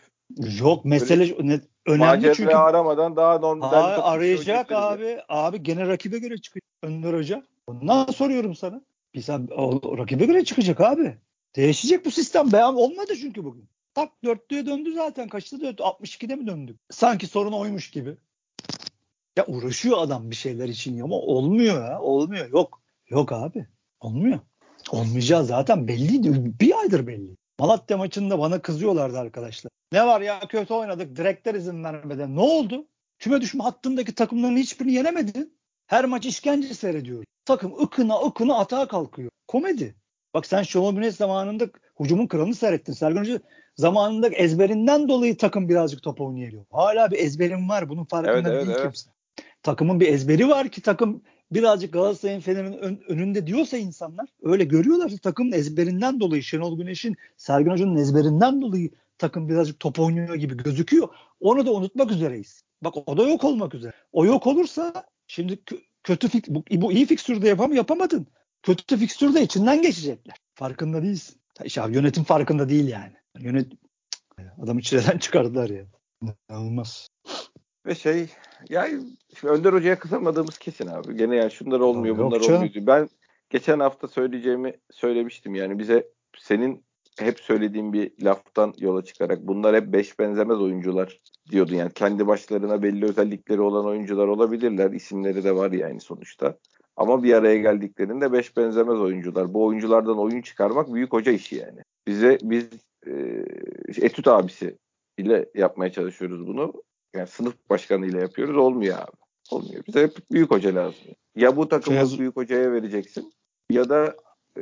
Yok mesele ne, önemli Macera çünkü aramadan daha normal. Aa, arayacak abi. Abi gene rakibe göre çıkacak Önder Hoca. Ondan soruyorum sana. Bir sen, o, rakibe göre çıkacak abi. Değişecek bu sistem. Beyan olmadı çünkü bugün. Tak dörtlüye döndü zaten. Kaçta döndü? 62'de mi döndük? Sanki sorun oymuş gibi. Ya uğraşıyor adam bir şeyler için ama olmuyor ya. Olmuyor. Yok. Yok abi. Olmuyor. Olmayacağı zaten belliydi. Bir aydır belli. Malatya maçında bana kızıyorlardı arkadaşlar. Ne var ya kötü oynadık. Direkler izin vermeden. Ne oldu? Küme düşme hattındaki takımların hiçbirini yenemedin. Her maç işkence seyrediyor. Takım ıkına ıkına atağa kalkıyor. Komedi. Bak sen Şenol Güneş zamanında hücumun kralını seyrettin. Sergen Hoca zamanında ezberinden dolayı takım birazcık top oynayabiliyor. Hala bir ezberim var. Bunun farkında evet, değil evet. kimse. Takımın bir ezberi var ki takım birazcık Galatasaray'ın Fener'in ön- önünde diyorsa insanlar öyle görüyorlarsa takımın ezberinden dolayı Şenol Güneş'in Sergen Hoca'nın ezberinden dolayı takım birazcık top oynuyor gibi gözüküyor. Onu da unutmak üzereyiz. Bak o da yok olmak üzere. O yok olursa şimdi kö- kötü fik bu, bu iyi fikstürde yapam yapamadın. Kötü fikstürde içinden geçecekler. Farkında değilsin. İşte abi yönetim farkında değil yani. Yönet adamı çileden *laughs* çıkardılar ya. İnanılmaz. Ve şey yani şimdi Önder Hoca'ya kızamadığımız kesin abi. Gene yani şunlar olmuyor Yok bunlar canım. olmuyor. Ben geçen hafta söyleyeceğimi söylemiştim. Yani bize senin hep söylediğin bir laftan yola çıkarak bunlar hep beş benzemez oyuncular diyordun yani kendi başlarına belli özellikleri olan oyuncular olabilirler. İsimleri de var yani sonuçta. Ama bir araya geldiklerinde beş benzemez oyuncular. Bu oyunculardan oyun çıkarmak büyük hoca işi yani. Bize biz e, etüt abisi ile yapmaya çalışıyoruz bunu yani sınıf başkanıyla yapıyoruz olmuyor abi. Olmuyor. Bize hep büyük hoca lazım. Ya bu takımı Feyyaz- büyük hocaya vereceksin ya da e,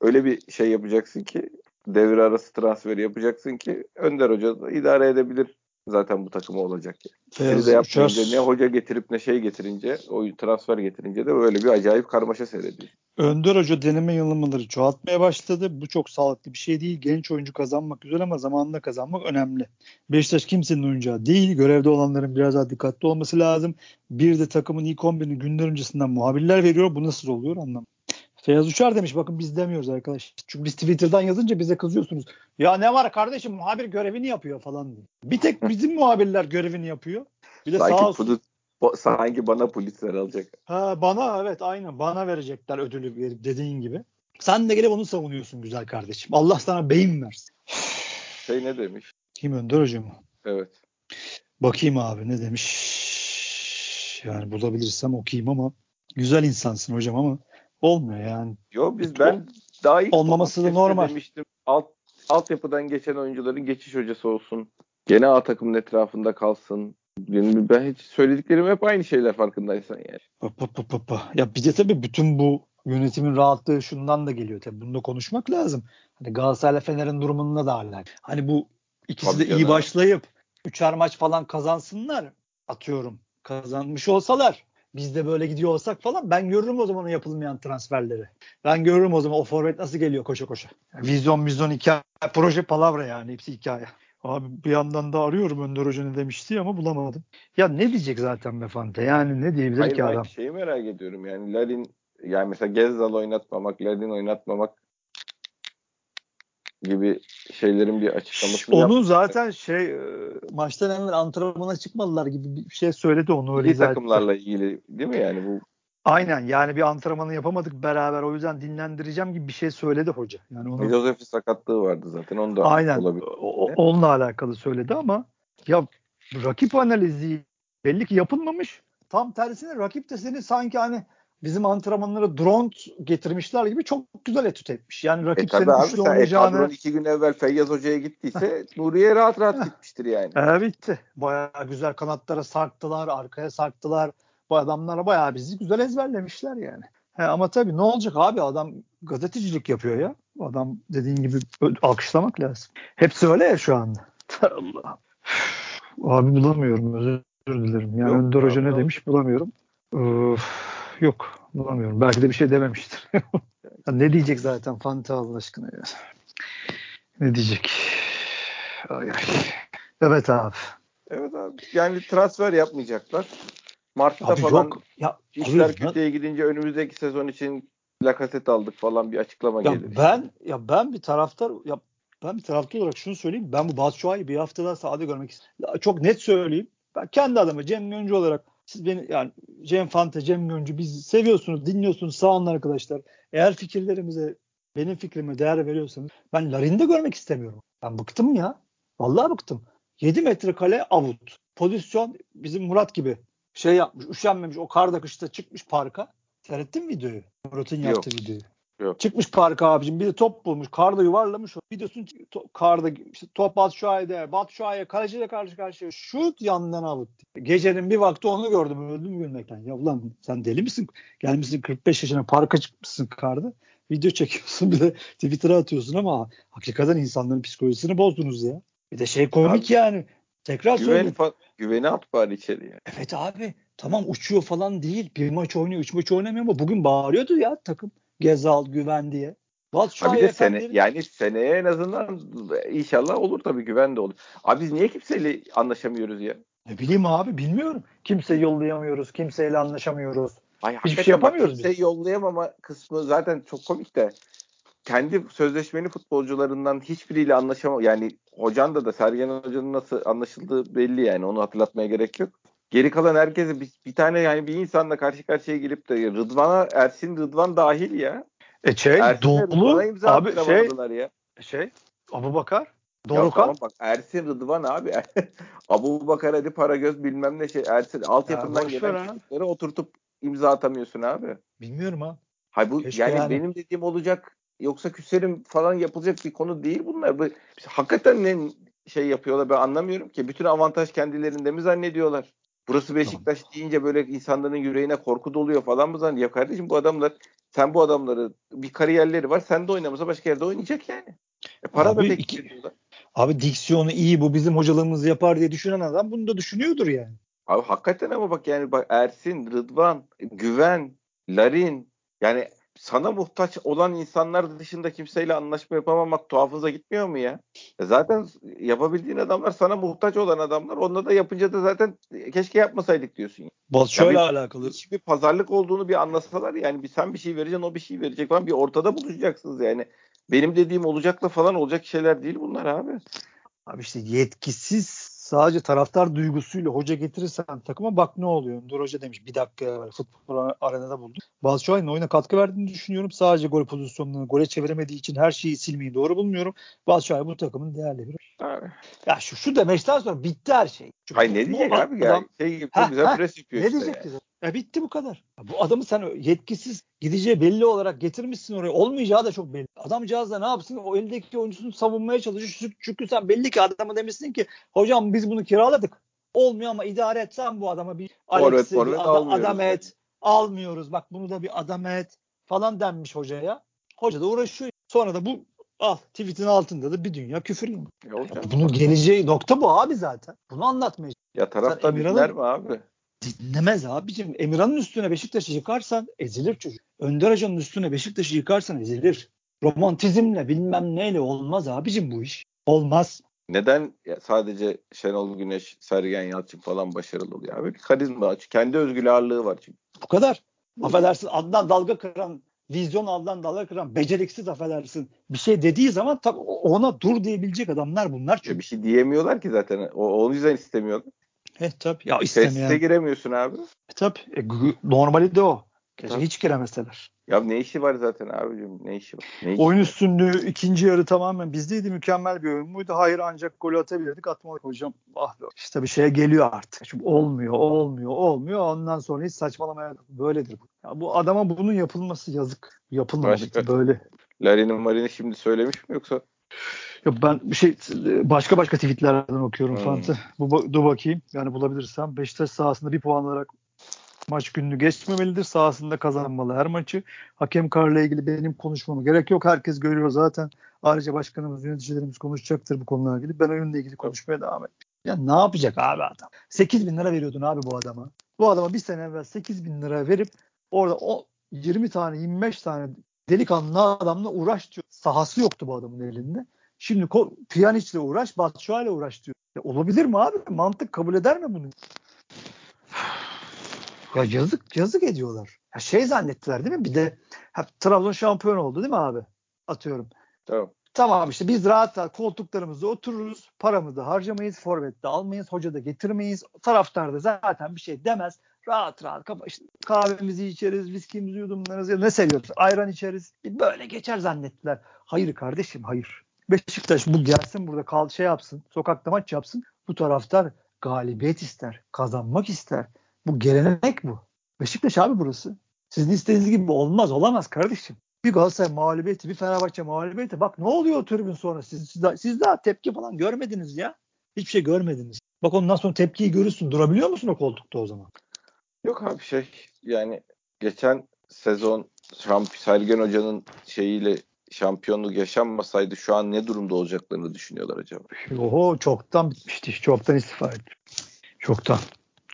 öyle bir şey yapacaksın ki devre arası transferi yapacaksın ki Önder Hoca da idare edebilir zaten bu takımı olacak. Biri de yapmayınca ne hoca getirip ne şey getirince o transfer getirince de böyle bir acayip karmaşa seyrediyor. Önder Hoca deneme yanılmaları çoğaltmaya başladı. Bu çok sağlıklı bir şey değil. Genç oyuncu kazanmak güzel ama zamanında kazanmak önemli. Beşiktaş kimsenin oyuncağı değil. Görevde olanların biraz daha dikkatli olması lazım. Bir de takımın ilk 11'ini günler öncesinden muhabirler veriyor. Bu nasıl oluyor anlamadım. Feyyaz Uçar demiş bakın biz demiyoruz arkadaş. Çünkü biz Twitter'dan yazınca bize kızıyorsunuz. Ya ne var kardeşim muhabir görevini yapıyor falan diye. Bir tek bizim muhabirler görevini yapıyor. Bir de sağ Sanki, olsun. Pulitzer- bo- sanki bana Pulitzer alacak. Ha, bana evet aynen bana verecekler ödülü verip dediğin gibi. Sen de gelip onu savunuyorsun güzel kardeşim. Allah sana beyin versin. Şey ne demiş? Kim Önder hocam? Evet. Bakayım abi ne demiş. Yani bulabilirsem okuyayım ama güzel insansın hocam ama olmuyor yani. Yo biz ben daha ilk Olmaması da normal. demiştim. Alt, altyapıdan geçen oyuncuların geçiş hocası olsun. Gene A takımın etrafında kalsın. Ben hiç söylediklerim hep aynı şeyler farkındaysan yani. Pa, pa, pa, pa. Ya bir de tabii bütün bu yönetimin rahatlığı şundan da geliyor. Tabii bunu da konuşmak lazım. Hani Galatasaray'la Fener'in durumunda da alakalı. Hani bu ikisi Tabii de iyi canım. başlayıp üçer maç falan kazansınlar atıyorum. Kazanmış olsalar biz de böyle gidiyor olsak falan ben görürüm o zaman o yapılmayan transferleri. Ben görürüm o zaman o forvet nasıl geliyor koşa koşa. Vizyon vizyon hikaye proje palavra yani hepsi hikaye. Abi bir yandan da arıyorum Önder Hoca ne demişti ama bulamadım. Ya ne diyecek zaten Befante? Yani ne diyebilir Hayır ki ben adam? şeyi merak ediyorum yani Larin yani mesela Gezzal oynatmamak, Larin oynatmamak gibi şeylerin bir açıklamasını Onu yaptı. zaten şey e, maçtan hemen antrenmana çıkmadılar gibi bir şey söyledi onu öyle İyi etti. takımlarla ilgili değil mi yani bu Aynen yani bir antrenmanı yapamadık beraber o yüzden dinlendireceğim gibi bir şey söyledi hoca. Yani onu Josef'in sakatlığı vardı zaten onu da aynen olabilir. o- onunla alakalı söyledi ama ya rakip analizi belli ki yapılmamış. Tam tersine rakip de seni sanki hani bizim antrenmanlara drone getirmişler gibi çok güzel etüt etmiş. Yani E rakip tabii senin abi üçlü sen e, oynayacağını kadron iki gün evvel Feyyaz Hoca'ya gittiyse *laughs* Nuriye rahat rahat gitmiştir yani. Evet bitti. Bayağı güzel kanatlara sarktılar, arkaya sarktılar. Bu adamlara bayağı bizi güzel ezberlemişler yani. He, ama tabii ne olacak abi adam gazetecilik yapıyor ya. Adam dediğin gibi alkışlamak lazım. Hepsi öyle ya şu anda. Allah. Abi bulamıyorum özür dilerim. Yani Yok, Önder Hoca ne demiş bulamıyorum. Öf, yok bulamıyorum. Belki de bir şey dememiştir. Ya ne diyecek zaten Fanta Allah aşkına ya. Ne diyecek? Ay ay. Evet abi. Evet abi. Yani transfer yapmayacaklar. Mart'ta Abi falan yok. Ya, işler abi, kötüye gidince önümüzdeki sezon için Lacazette aldık falan bir açıklama ya gelir. ben ya ben bir taraftar ya ben bir taraftar olarak şunu söyleyeyim. Ben bu Batshuayi'yi bir hafta daha sahada görmek istiyorum. Çok net söyleyeyim. Ben kendi adamı Cem Göncü olarak siz beni yani Cem Fante, Cem Göncü biz seviyorsunuz, dinliyorsunuz sağ olun arkadaşlar. Eğer fikirlerimize benim fikrime değer veriyorsanız ben Larin'de görmek istemiyorum. Ben bıktım ya. Vallahi bıktım. 7 metre kale avut. Pozisyon bizim Murat gibi şey yapmış, üşenmemiş. O karda kışta çıkmış parka. Seyrettin videoyu? Murat'ın yaptığı Yok. videoyu. Yok. Çıkmış parka abicim. Bir de top bulmuş. Karda yuvarlamış. Videosunu to- karda işte top Batshuayi'de. Batshuayi kaleciyle karşı karşıya. Şut yandan avut. Gecenin bir vakti onu gördüm. Öldüm gülmekten. Ya ulan sen deli misin? Gelmişsin 45 yaşına parka çıkmışsın karda. Video çekiyorsun bir de Twitter'a atıyorsun ama hakikaten insanların psikolojisini bozdunuz ya. Bir de şey komik Abi, yani. Tekrar Güven, söyleyeyim. fa- güveni at bari içeri. Evet abi tamam uçuyor falan değil. Bir maç oynuyor, üç maç oynamıyor ama bugün bağırıyordu ya takım. Gezal, güven diye. Ha Batshuayi bir de sene, yani seneye en azından inşallah olur tabii güven de olur. Abi biz niye kimseyle anlaşamıyoruz ya? Ne bileyim abi bilmiyorum. Kimseyi yollayamıyoruz, kimseyle anlaşamıyoruz. Ay, Hiçbir şey yapamıyoruz biz. Kimseyi yollayamama kısmı zaten çok komik de. Kendi sözleşmeli futbolcularından hiçbiriyle anlaşamam. Yani hocan da da Sergen Hoca'nın nasıl anlaşıldığı belli yani. Onu hatırlatmaya gerek yok. Geri kalan herkese bir, bir tane yani bir insanla karşı karşıya gelip de Rıdvan'a Ersin Rıdvan dahil ya. E şey dolu imza abi şey ya. şey Abu Bakar, Ya Dorukan. tamam bak Ersin Rıdvan abi. *laughs* Abu Bakar hadi para göz bilmem ne şey. Ersin altyapından ver gelen çocukları oturtup imza atamıyorsun abi. Bilmiyorum ha. Hay bu Keşke yani, yani. benim dediğim olacak yoksa küserim falan yapılacak bir konu değil bunlar. Bu hakikaten ne şey yapıyorlar ben anlamıyorum ki. Bütün avantaj kendilerinde mi zannediyorlar? Burası Beşiktaş deyince böyle insanların yüreğine korku doluyor falan mı zannediyor? Ya kardeşim bu adamlar sen bu adamları bir kariyerleri var. Sen de oynamasa başka yerde oynayacak yani. E para Abi da ediyorlar. Abi diksiyonu iyi bu bizim hocalarımız yapar diye düşünen adam bunu da düşünüyordur yani. Abi hakikaten ama bak yani bak Ersin, Rıdvan, Güven, Larin yani sana muhtaç olan insanlar dışında kimseyle anlaşma yapamamak tuhafınıza gitmiyor mu ya? E zaten yapabildiğin adamlar sana muhtaç olan adamlar. Onunla da yapınca da zaten keşke yapmasaydık diyorsun. Batshuayi Ya alakalı. Hiçbir pazarlık olduğunu bir anlasalar yani bir sen bir şey vereceksin o bir şey verecek falan bir ortada buluşacaksınız yani. Benim dediğim olacakla falan olacak şeyler değil bunlar abi. Abi işte yetkisiz sadece taraftar duygusuyla hoca getirirsen takıma bak ne oluyor. Dur Hoca demiş bir dakika evvel futbol arenada buldum. Batshuayi'nin oyuna katkı verdiğini düşünüyorum. Sadece gol pozisyonlarını gole çeviremediği için her şeyi silmeyi doğru bulmuyorum. Batshuayi bu takımın değerli bir. Abi. Ya şu, şu demeçten sonra bitti her şey. Çünkü Hayır ne diyecek adam- abi ya? Şey gibi Ha, güzel ha, pres yapıyor Ne işte. diyecek yani. E bitti bu kadar. Bu adamı sen yetkisiz gideceği belli olarak getirmişsin oraya. Olmayacağı da çok belli. Adamcağız da ne yapsın? O eldeki oyuncusunu savunmaya çalışıyor. Çünkü- sen belli ki adama demişsin ki hocam biz bunu kiraladık. Olmuyor ama idare etsen bu adama bir Alex'i forvet bir ada- almıyoruz adam et. Almıyoruz. Bak bunu da bir adam et falan denmiş hocaya. Hoca da uğraşıyor. Sonra da bu al tweetin altında da bir dünya küfür. yiyor. Hocam, Bunun geleceği nokta bu abi zaten. Bunu anlatmaya ya Emirhan'ın- dinler mi abi? Dinlemez abicim. Emirhan'ın üstüne Beşiktaş'ı yıkarsan ezilir çocuk. Önder Hoca'nın üstüne Beşiktaş'ı yıkarsan ezilir. Romantizmle bilmem neyle olmaz abicim bu iş. Olmaz. Neden ya sadece Şenol Güneş, Sergen Yalçın falan başarılı oluyor abi? Bir karizma aç. Kendi özgül ağırlığı var çünkü. Bu kadar. Affedersin adından dalga kıran, vizyon adından dalga kıran, beceriksiz affedersin. Bir şey dediği zaman tabii ona dur diyebilecek adamlar bunlar Ya çünkü. bir şey diyemiyorlar ki zaten. O, o yüzden istemiyorlar. Eh tabii. Ya istemeyen. giremiyorsun abi. E, tabii. E, normali de o. Keşke hiç giremeseler. Ya ne işi var zaten abicim? Ne işi var? Ne işi Oyun var? üstünlüğü ikinci yarı tamamen bizdeydi. Mükemmel bir oyun muydu? Hayır ancak golü atabilirdik. Atmadık hocam. Ah be. İşte bir şeye geliyor artık. Şimdi olmuyor, olmuyor, olmuyor. Ondan sonra hiç saçmalamaya böyledir bu. Ya bu adama bunun yapılması yazık. Yapılmadı Başka? böyle. Larin'in Marin'i şimdi söylemiş mi yoksa? Ya ben bir şey başka başka tweetlerden okuyorum Hmm. Fante. Bu dur bakayım. Yani bulabilirsem Beşiktaş sahasında bir puan alarak maç gününü geçmemelidir. Sahasında kazanmalı her maçı. Hakem kararıyla ilgili benim konuşmama gerek yok. Herkes görüyor zaten. Ayrıca başkanımız, yöneticilerimiz konuşacaktır bu konuyla ilgili. Ben oyunla ilgili konuşmaya devam edeyim. Ya ne yapacak abi adam? 8 bin lira veriyordun abi bu adama. Bu adama bir sene evvel 8 bin lira verip orada o 20 tane 25 tane delikanlı adamla uğraş diyor. Sahası yoktu bu adamın elinde. Şimdi Pjanic'le uğraş, Batshuayi'yle uğraş diyor. Ya olabilir mi abi? Mantık kabul eder mi bunu? *sighs* Ya yazık yazık ediyorlar. Ya şey zannettiler değil mi? Bir de ha, Trabzon şampiyon oldu değil mi abi? Atıyorum. Tamam. Tamam işte biz rahat rahat koltuklarımızda otururuz. Paramızı harcamayız. Forvet de almayız. Hoca da getirmeyiz. Taraftar da zaten bir şey demez. Rahat rahat işte kahvemizi içeriz, viskimizi yudumlarız ya ne seviyoruz? Ayran içeriz. Böyle geçer zannettiler. Hayır kardeşim hayır. Beşiktaş bu gelsin burada kal şey yapsın. Sokakta maç yapsın. Bu taraftar galibiyet ister. Kazanmak ister. Bu gelenek bu. Beşiktaş abi burası. Sizin istediğiniz gibi olmaz. Olamaz kardeşim. Bir Galatasaray mağlubiyeti, bir Fenerbahçe mağlubiyeti. Bak ne oluyor o tribün sonra? Siz, siz, daha, siz daha tepki falan görmediniz ya. Hiçbir şey görmediniz. Bak ondan sonra tepkiyi görürsün. Durabiliyor musun o koltukta o zaman? Yok abi şey yani geçen sezon Şamp Sergen Hoca'nın şeyiyle şampiyonluk yaşanmasaydı şu an ne durumda olacaklarını düşünüyorlar acaba? Oho çoktan bitmişti. Çoktan istifa etti. Çoktan.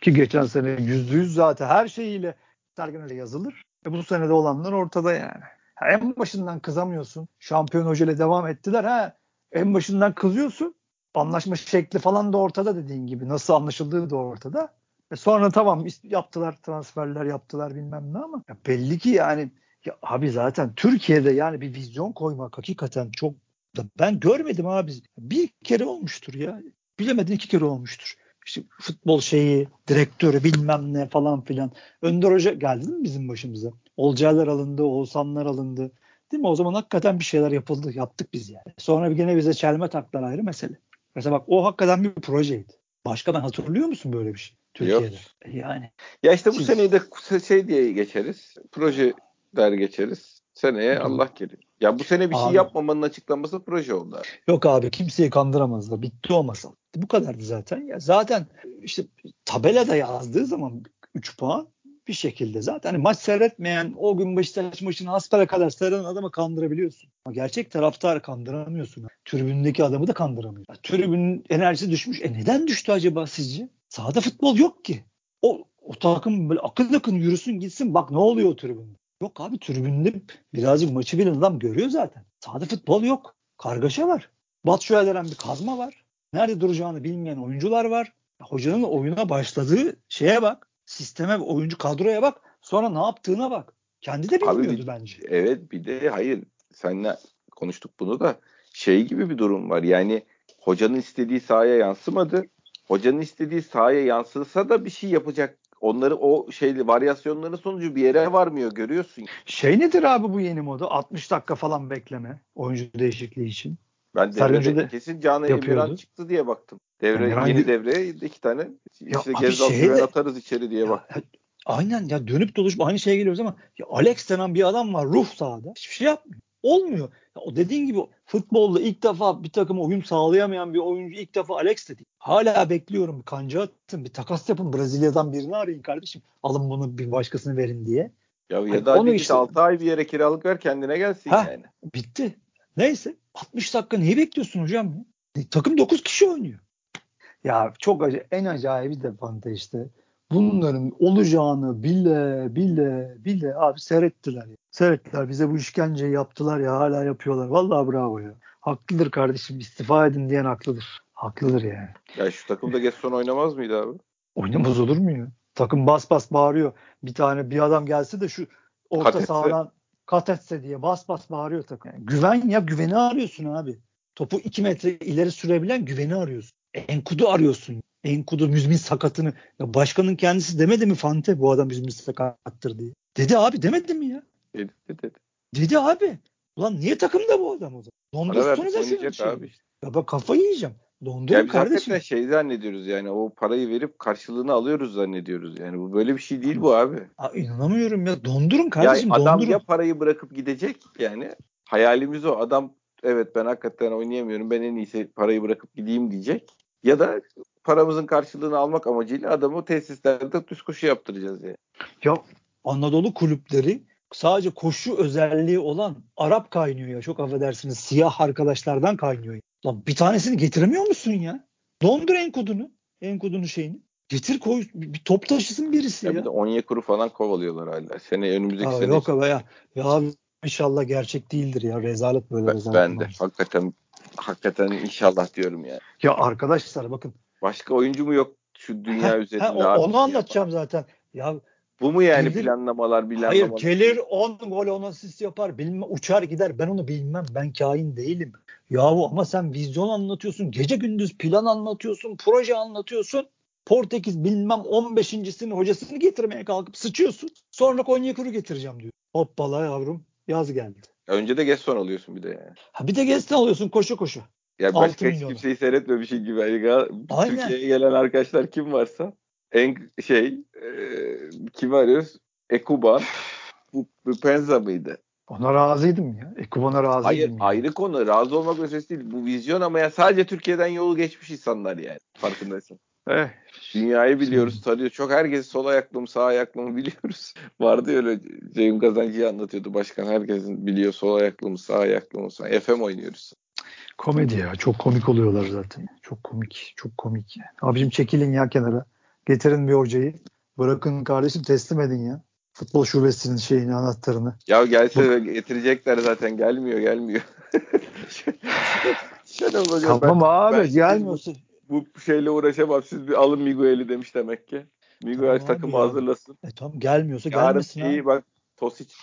Ki geçen sene yüzde yüz zaten her şeyiyle Sergen Hoca yazılır. E bu senede olanlar ortada yani. Ha, en başından kızamıyorsun. Şampiyon Hoca ile devam ettiler. Ha, en başından kızıyorsun. Anlaşma şekli falan da ortada dediğin gibi. Nasıl anlaşıldığı da ortada. E sonra tamam yaptılar transferler yaptılar bilmem ne ama ya belli ki yani ya abi zaten Türkiye'de yani bir vizyon koymak hakikaten çok da ben görmedim abi. Bir kere olmuştur ya. Bilemedin iki kere olmuştur. İşte futbol şeyi, direktörü bilmem ne falan filan. Önder Hoca geldi mi bizim başımıza? Olcaylar alındı, Oğuzhanlar alındı. Değil mi? O zaman hakikaten bir şeyler yapıldı. Yaptık biz yani. Sonra bir gene bize çelme taklar ayrı mesele. Mesela bak o hakikaten bir projeydi. Başka ben hatırlıyor musun böyle bir şey? Türkiye'de. Yok. Yani. Ya işte bu Siz... seneyi de şey diye geçeriz. Proje der geçeriz. Seneye. Allah kerim. Ya bu sene bir şey abi. şey yapmamanın açıklaması proje oldu. Yok abi kimseyi kandıramazlar. Bitti o masal. Bu kadardı zaten. Ya zaten işte tabelada yazdığı zaman 3 puan bir şekilde zaten hani maç seyretmeyen o gün Beşiktaş maçını hastara kadar seyreden adamı kandırabiliyorsun. Ama gerçek taraftarı kandıramıyorsun. Tribündeki adamı da kandıramıyorsun. Tribünün enerjisi düşmüş. E neden düştü acaba sizce? Sahada futbol yok ki. O, o takım böyle akın akın yürüsün gitsin bak ne oluyor o tribünde. Yok abi tribünde birazcık maçı bilen adam görüyor zaten. Sahada futbol yok. Kargaşa var. Batshuayi denen bir kazma var. Nerede duracağını bilmeyen oyuncular var. Hocanın oyuna başladığı şeye bak. Sisteme, oyuncu kadroya bak. Sonra ne yaptığına bak. Kendi de bilmiyordu Abi, bence. Evet bir de hayır. Seninle konuştuk bunu da şey gibi bir durum var. Yani hocanın istediği sahaya yansımadı. Hocanın istediği sahaya yansısa da bir şey yapacak. Onları o şeyli varyasyonların sonucu bir yere varmıyor görüyorsun. Şey nedir abi bu yeni moda? 60 dakika falan bekleme oyuncu değişikliği için. Ben devrede de kesin Canı Emirhan çıktı diye baktım. Devre Emirhan yeni devreye iki tane ya işte Gezdal şey de, atarız içeri diye bak. Aynen ya dönüp dolaşıp aynı şeye geliyoruz ama ya Alex denen bir adam var ruh sahada. Hiçbir şey yapmıyor. Olmuyor. Ya o dediğin gibi futbolda ilk defa bir takıma uyum sağlayamayan bir oyuncu ilk defa Alex dedi. Hala bekliyorum. Kanca atın. Bir takas yapın. Brezilya'dan birini arayın kardeşim. Alın bunu bir başkasını verin diye. Ya, ya da onu işte, 6 ay bir yere kiralık ver kendine gelsin ha, yani. Bitti. Neyse 60 dakika neyi bekliyorsun hocam? E, takım 9 kişi oynuyor. Ya çok acı en acayibi de Fante işte. Bunların olacağını bile bile bile abi seyrettiler. Ya. Seyrettiler bize bu işkenceyi yaptılar ya hala yapıyorlar. Vallahi bravo ya. Haklıdır kardeşim istifa edin diyen haklıdır. Haklıdır yani. Ya şu takımda Gesson oynamaz mıydı abi? Oynamaz olur mu ya? Takım bas bas bağırıyor. Bir tane bir adam gelse de şu orta Kat sahadan kat etse diye bas bas bağırıyor takım. Yani güven ya güveni arıyorsun abi. Topu 2 metre ileri sürebilen güveni arıyorsun. Enkudu arıyorsun. Enkudu müzmin sakatını. Ya başkanın kendisi demedi mi Fante bu adam müzmin sakattır diye. Dedi abi demedi mi ya? Dedi dedi. Dedi abi. Ulan niye takımda bu adam o zaman? Dondursunuz da şey. Abi işte. Ya bak kafayı yiyeceğim. Dondurun ya biz kardeşim. hakikaten şey zannediyoruz yani o parayı verip karşılığını alıyoruz zannediyoruz. Yani bu böyle bir şey değil bu abi. Aa, inanamıyorum ya. Dondurun kardeşim. Ya adam dondurun. ya parayı bırakıp gidecek yani. Hayalimiz o. Adam evet ben hakikaten oynayamıyorum. Ben en iyisi parayı bırakıp gideyim diyecek. Ya da paramızın karşılığını almak amacıyla adamı tesislerde düz koşu yaptıracağız yani. Ya Anadolu kulüpleri sadece koşu özelliği olan Arap kaynıyor ya. Çok affedersiniz siyah arkadaşlardan kaynıyor. Ya. Lan bir tanesini getiremiyor musun ya? Dondur enkodunu. Enkodunu şeyini. Getir koy bir top taşısın birisi ya. ya. Bir de Onyekuru falan kovalıyorlar hala. Sene önümüzdeki Aa, sene. Yok abi ya. Ya inşallah gerçek değildir ya. Rezalet böyle ben, rezalet. Ben de. Hakikaten hakikaten inşallah diyorum yani. Ya arkadaşlar bakın. Başka oyuncu mu yok şu dünya üzerinde? Ha, onu anlatacağım zaten. Ya Bu mu yani Gelir- planlamalar Hayır planlamalar? gelir 10 gol 10 asist yapar. Bilmem, uçar gider. Ben onu bilmem. Ben kain değilim. Yahu ama sen vizyon anlatıyorsun. Gece gündüz plan anlatıyorsun. Proje anlatıyorsun. Portekiz bilmem 15.sinin hocasını getirmeye kalkıp sıçıyorsun. Sonra Konyakuru getireceğim diyor. Hoppala yavrum yaz geldi. Önce de geç son alıyorsun bir de yani. Ha bir de gezden alıyorsun koşu koşu. Ya başka hiç kimseyi seyretmemişim gibi. Yani Aynen. Türkiye'ye gelen arkadaşlar kim varsa en şey e, kimi arıyoruz? Ekuban. Bu, bu Penza mıydı? Ona razıydım ya. Ekuban'a razıydım. Hayır ya. ayrı konu. Razı olmak meselesi değil. Bu vizyon ama ya sadece Türkiye'den yolu geçmiş insanlar yani. Farkındaysan. Eh, Dünyayı biliyoruz, tanıyoruz. Çok herkes sol ayaklı mı, sağ ayaklı mı biliyoruz. *laughs* Vardı öyle Ceyhun Kazancı'yı anlatıyordu başkan. Herkesin biliyor sol ayaklı mı, sağ ayaklı mı. Sağ. FM oynuyoruz. Komedi ya. Çok komik oluyorlar zaten. Çok komik. Çok komik yani. Abicim çekilin ya kenara. Getirin bir hocayı. Bırakın kardeşim teslim edin ya. Futbol şubesinin şeyini anahtarını. Ya gelse de getirecekler zaten. Gelmiyor, gelmiyor. *laughs* Şenol Hoca Tamam ben- abi ben- gelmiyorsun. bu şeyle uğraşamam. Siz bir alın Miguel'i demiş demek ki. Miguel Tamam takımı ya. hazırlasın. E tamam gelmiyorsa Yarın gelmesin iyi abi. bak Tosic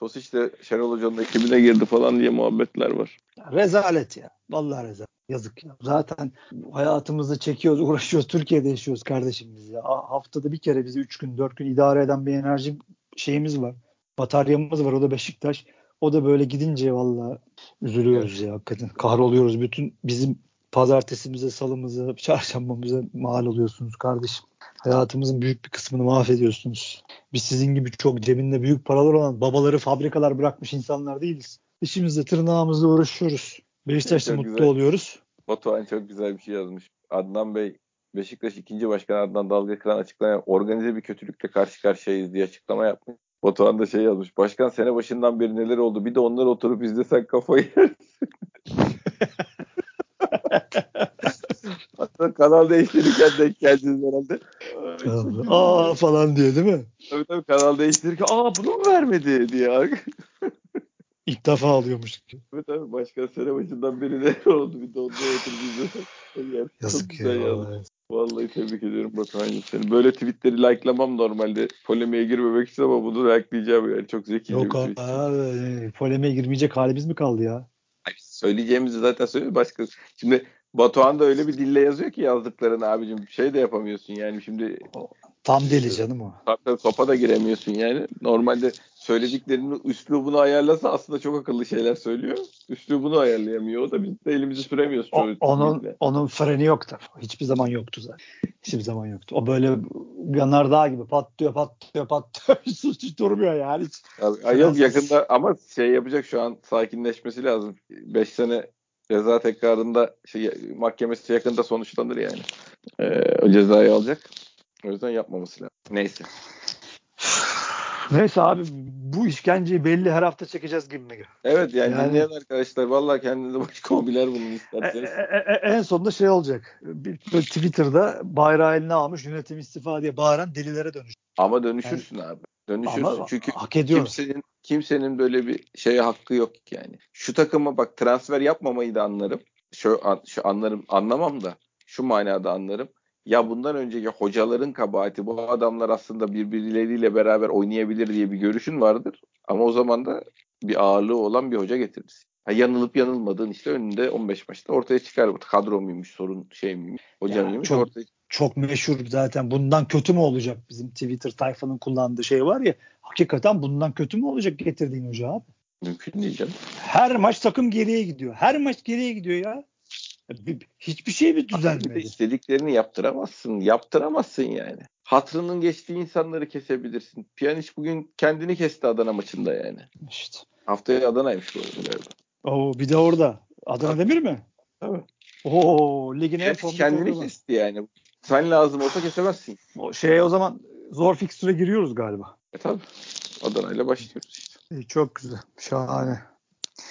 Tosic de Şenol Hoca'nın ekibine girdi falan diye muhabbetler var. Rezalet ya. Vallahi rezalet. Yazık ya. Zaten hayatımızı çekiyoruz, *laughs* uğraşıyoruz. Türkiye'de yaşıyoruz kardeşim biz ya. Ha- Haftada bir kere bizi 3 gün, 4 gün idare eden bir enerji şeyimiz var. Bataryamız var. O da Beşiktaş. O da böyle gidince vallahi üzülüyoruz ya hakikaten. Kahroluyoruz. Bütün bizim pazartesimize, salımıza, çarşambamıza mal oluyorsunuz kardeşim. Hayatımızın büyük bir kısmını mahvediyorsunuz. Biz sizin gibi çok cebinde büyük paralar olan babaları fabrikalar bırakmış insanlar değiliz. İşimizle tırnağımızla uğraşıyoruz. Beşiktaş'ta mutlu güzel. oluyoruz. Batuhan çok güzel bir şey yazmış. Adnan Bey Beşiktaş ikinci başkan Adnan Dalgakıran açıklayan organize bir kötülükle karşı karşıyayız diye açıklama yapmış. Batuhan da şey yazmış. Başkan sene başından beri neler oldu? Bir de onlar oturup izlesen kafayı yersin. *laughs* *laughs* Hatta kanal değiştirirken denk geldiniz herhalde. Aa falan diye değil mi? Tabii tabii kanal değiştirirken aa bunu mu vermedi diye. *laughs* İlk defa alıyormuş. Tabii tabii başkan sene başından beri neler *laughs* oldu? Bir de çok Yazık ya. yazmış. Vallahi tebrik ediyorum Batuhan'cığım seni. Böyle tweetleri like'lamam normalde. Polemiğe girmemek için ama bunu like'layacağım yani. Çok zekice Yok bir tweet. abi. Polemiğe girmeyecek halimiz mi kaldı ya? Söyleyeceğimizi zaten söylüyor. Başka şimdi Batuhan da öyle bir dille yazıyor ki yazdıklarını abicim. Şey de yapamıyorsun yani şimdi Tam deli canım o. Hatta topa da giremiyorsun yani. Normalde söylediklerinin üslubunu ayarlasa aslında çok akıllı şeyler söylüyor. Üslubunu ayarlayamıyor. O da biz de elimizi süremiyoruz. O- onun onun freni yok tabii. Hiçbir zaman yoktu zaten. Hiçbir zaman yoktu. O böyle yanardağ gibi patlıyor patlıyor patlıyor. *laughs* Hiç, hiç durmuyor yani. Hiç. Ay yok yakında ama şey yapacak şu an sakinleşmesi lazım. 5 sene ceza tekrarında şey, mahkemesi yakında sonuçlanır yani. Ee, o cezayı alacak. O yüzden yapmaması lazım. Neyse. Neyse abi bu işkenceyi belli her hafta çekeceğiz gibi mi? Evet yani, Yani- dinleyen arkadaşlar vallahi kendinize başka hobiler bulun E, isterseniz. e, e, en sonunda şey olacak. Bir, böyle Twitter'da bayrağı eline almış yönetim istifa diye bağıran delilere dönüş. Ama dönüşürsün abi. Dönüşürsün Ama çünkü hak ediyor. kimsenin kimsenin böyle bir şeye hakkı yok yani. Şu takıma bak transfer yapmamayı da anlarım. Şu, an- şu anlarım anlamam da şu manada anlarım. Ya bundan önceki hocaların kabahati bu adamlar aslında birbirleriyle beraber oynayabilir diye bir görüşün vardır. Ama o zaman da bir ağırlığı olan bir hoca getirirsin. Ha, yanılıp yanılmadığın işte önünde 15 maçta ortaya çıkar. Kadro muymuş sorun şey miymiş hoca mıymış çok- ortaya Çok meşhur zaten. Bundan kötü mü olacak bizim Twitter tayfanın kullandığı şey var ya. Hakikaten bundan kötü mü olacak getirdiğin hoca abi? mümkün değil canım. Her maç takım geriye gidiyor. Her maç geriye gidiyor ya. Bir- Hiçbir şey mi düzelmedi? istediklerini yaptıramazsın. Yaptıramazsın yani. Hatrının geçtiği insanları kesebilirsin. Piyaniş bugün kendini kesti Adana maçında yani. İşte. Haftaya Adana'ymış bu arada galiba. Oo, bir de orada. Adana Demir mi? Tabii. Oo, ligin en formda kendini kesti yani. Sen lazım olsa kesemezsin. O şey o zaman zor fikstüre giriyoruz galiba. E tabii. Adana ile başlıyoruz işte. İyi, çok güzel. Şahane.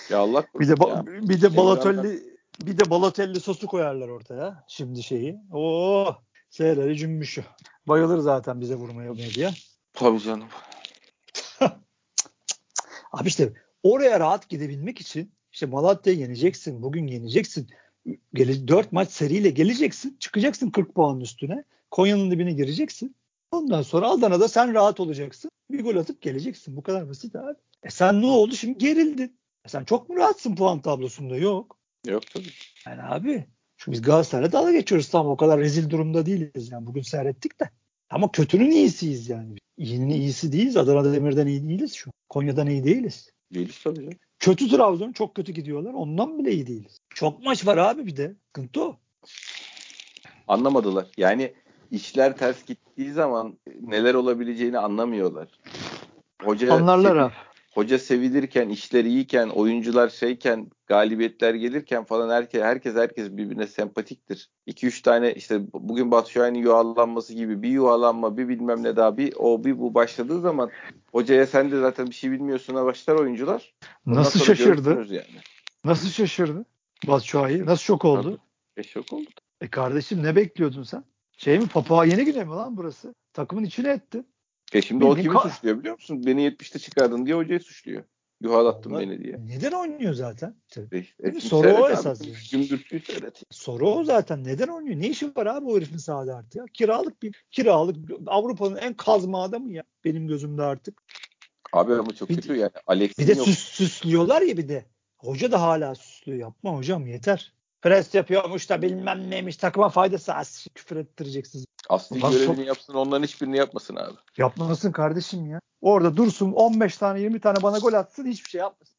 Ya Allah Bir de korusun ya. ba- bir de Balotelli bir de Balotelli sosu koyarlar ortaya. Şimdi şeyi. Oo, şeyleri cümbüşü. Bayılır zaten bize vurmaya medya. Tabii canım. *laughs* Abi işte oraya rahat gidebilmek için işte Malatya'yı yeneceksin. Bugün yeneceksin. Gele, 4 maç seriyle geleceksin. Çıkacaksın 40 puanın üstüne. Konya'nın dibine gireceksin. Ondan sonra Adana'da sen rahat olacaksın. Bir gol atıp geleceksin. Bu kadar basit abi. E sen ne oldu? Şimdi gerildin. E sen çok mu rahatsın puan tablosunda? Yok. Yok tabii. Yani abi şu biz Galatasaray'la dalga geçiyoruz tamam o kadar rezil durumda değiliz yani bugün seyrettik de. Ama kötünün iyisiyiz yani. İyinin iyisi değiliz. Adana'da Demir'den iyi değiliz şu an. Konya'dan iyi değiliz. Değiliz tabii canım. Kötü Trabzon çok kötü gidiyorlar. Ondan bile iyi değiliz. Çok maç var abi bir de. Sıkıntı o. Anlamadılar. Yani işler ters gittiği zaman neler olabileceğini anlamıyorlar. Hoca Anlarlar abi. Hoca sevilirken, işler iyiyken, oyuncular şeyken, galibiyetler gelirken falan herkes herkes herkes birbirine sempatiktir. 2-3 tane işte bugün Batu Şahin'in yuvarlanması gibi bir yuvarlanma, bir bilmem ne daha bir o bir bu başladığı zaman hocaya sen de zaten bir şey bilmiyorsun'a başlar oyuncular. Ondan Nasıl şaşırdı? Yani. Nasıl şaşırdı? Batshuayi nasıl şok oldu? E şok oldu. E kardeşim ne bekliyordun sen? Şey mi Papua Yeni Güne mi lan burası? Takımın içine etti. E şimdi o Bildiğin kimi ka- suçluyor biliyor musun? Beni 70'te çıkardın diye hocayı suçluyor. Yuhalattın Vallahi- beni diye. Neden oynuyor zaten? E e Soru o esas yani. Gümbürtüyü seyret. Soru o zaten. Neden oynuyor? Ne işi var abi o herifin sahada artık ya? Kiralık bir kiralık Avrupa'nın en kazma adamı ya benim gözümde artık. Abi ama çok Bir- kötü yani. Alex'in Bir de yok. süs, süslüyorlar ya bir de. Hoca da hala süslüyor. Yapma hocam yeter. Pres yapıyormuş da bilmem neymiş takıma faydası az küfür ettireceksiniz. Asli Ulan görevini çok- yapsın onların hiçbirini yapmasın abi. Yapmasın kardeşim ya. Orada dursun 15 tane 20 tane bana gol atsın hiçbir şey yapmasın.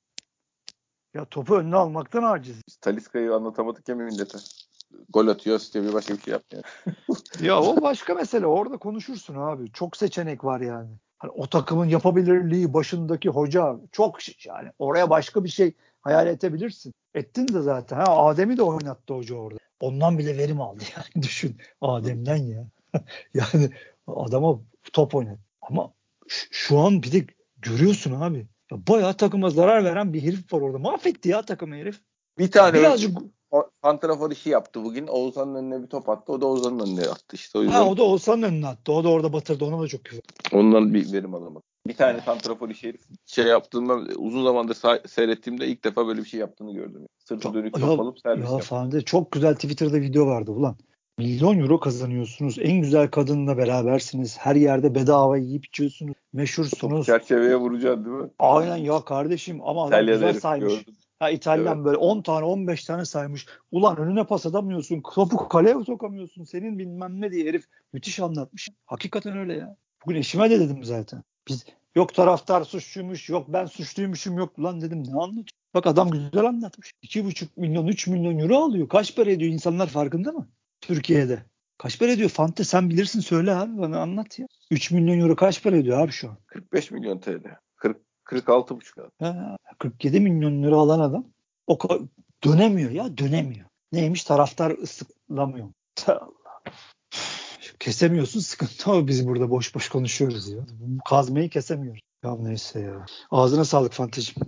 Ya topu önüne almaktan aciz. Biz Taliska'yı anlatamadık ya millete. Gol atıyor, istiyor bir başka bir şey yapmıyor. *laughs* Ya o başka mesele. Orada konuşursun abi. Çok seçenek var yani. Hani o takımın yapabilirliği başındaki hoca çok yani oraya başka bir şey hayal edebilirsin. Ettin de zaten. Ha, Adem'i de oynattı hoca orada. Ondan bile verim aldı *laughs* yani düşün. Adem'den ya. *laughs* yani adama top oynadı. Ama şu an bir de görüyorsun abi. Ya bayağı takıma zarar veren bir herif var orada. Mahvetti ya takımı herif. Bir tane Birazcık santrafor işi yaptı bugün. Oğuzhan'ın önüne bir top attı. O da Oğuzhan'ın önüne attı işte. O yüzden ha, o da Oğuzhan'ın önüne attı. O da orada batırdı. Ona da çok küfür. ondan bir verim alamadım. Bir tane santrafor işi şey yaptığımda uzun zamandır seyrettiğimde ilk defa böyle bir şey yaptığını gördüm. Sırtı dönük top alıp servis Ya. Fahri çok güzel Twitter'da video vardı ulan. Milyon euro kazanıyorsunuz. En güzel kadınla berabersiniz. Her yerde bedava yiyip içiyorsunuz. Meşhursunuz. Çerçeveye vuracaksın değil mi? Aynen ya kardeşim ama adam İtalya'da güzel saymış. gördüm. Ha İtalyan Evet. böyle 10 tane 15 tane saymış. Ulan önüne pas atamıyorsun. Topu kaleye sokamıyorsun. Senin bilmem ne diye herif müthiş anlatmış. Hakikaten öyle ya. Bugün eşime de dedim zaten. Biz yok taraftar suçluymuş, yok ben suçluymuşum, yok lan dedim ne anlatıyor? Bak adam güzel anlatmış. 2,5 milyon, 3 milyon euro alıyor. Kaç para ediyor insanlar farkında mı? Türkiye'de. Kaç para ediyor? Fante sen bilirsin söyle abi bana anlat ya. 3 milyon euro kaç para ediyor abi şu an? 45 milyon TL. 40 46 buçuk. Ha, 47 milyon lira alan adam o dönemiyor ya dönemiyor. Neymiş taraftar ıslıklamıyor. Allah. Kesemiyorsun sıkıntı o biz burada boş boş konuşuyoruz ya. Bu kazmayı kesemiyoruz. Ya neyse ya. Ağzına sağlık Fantacığım.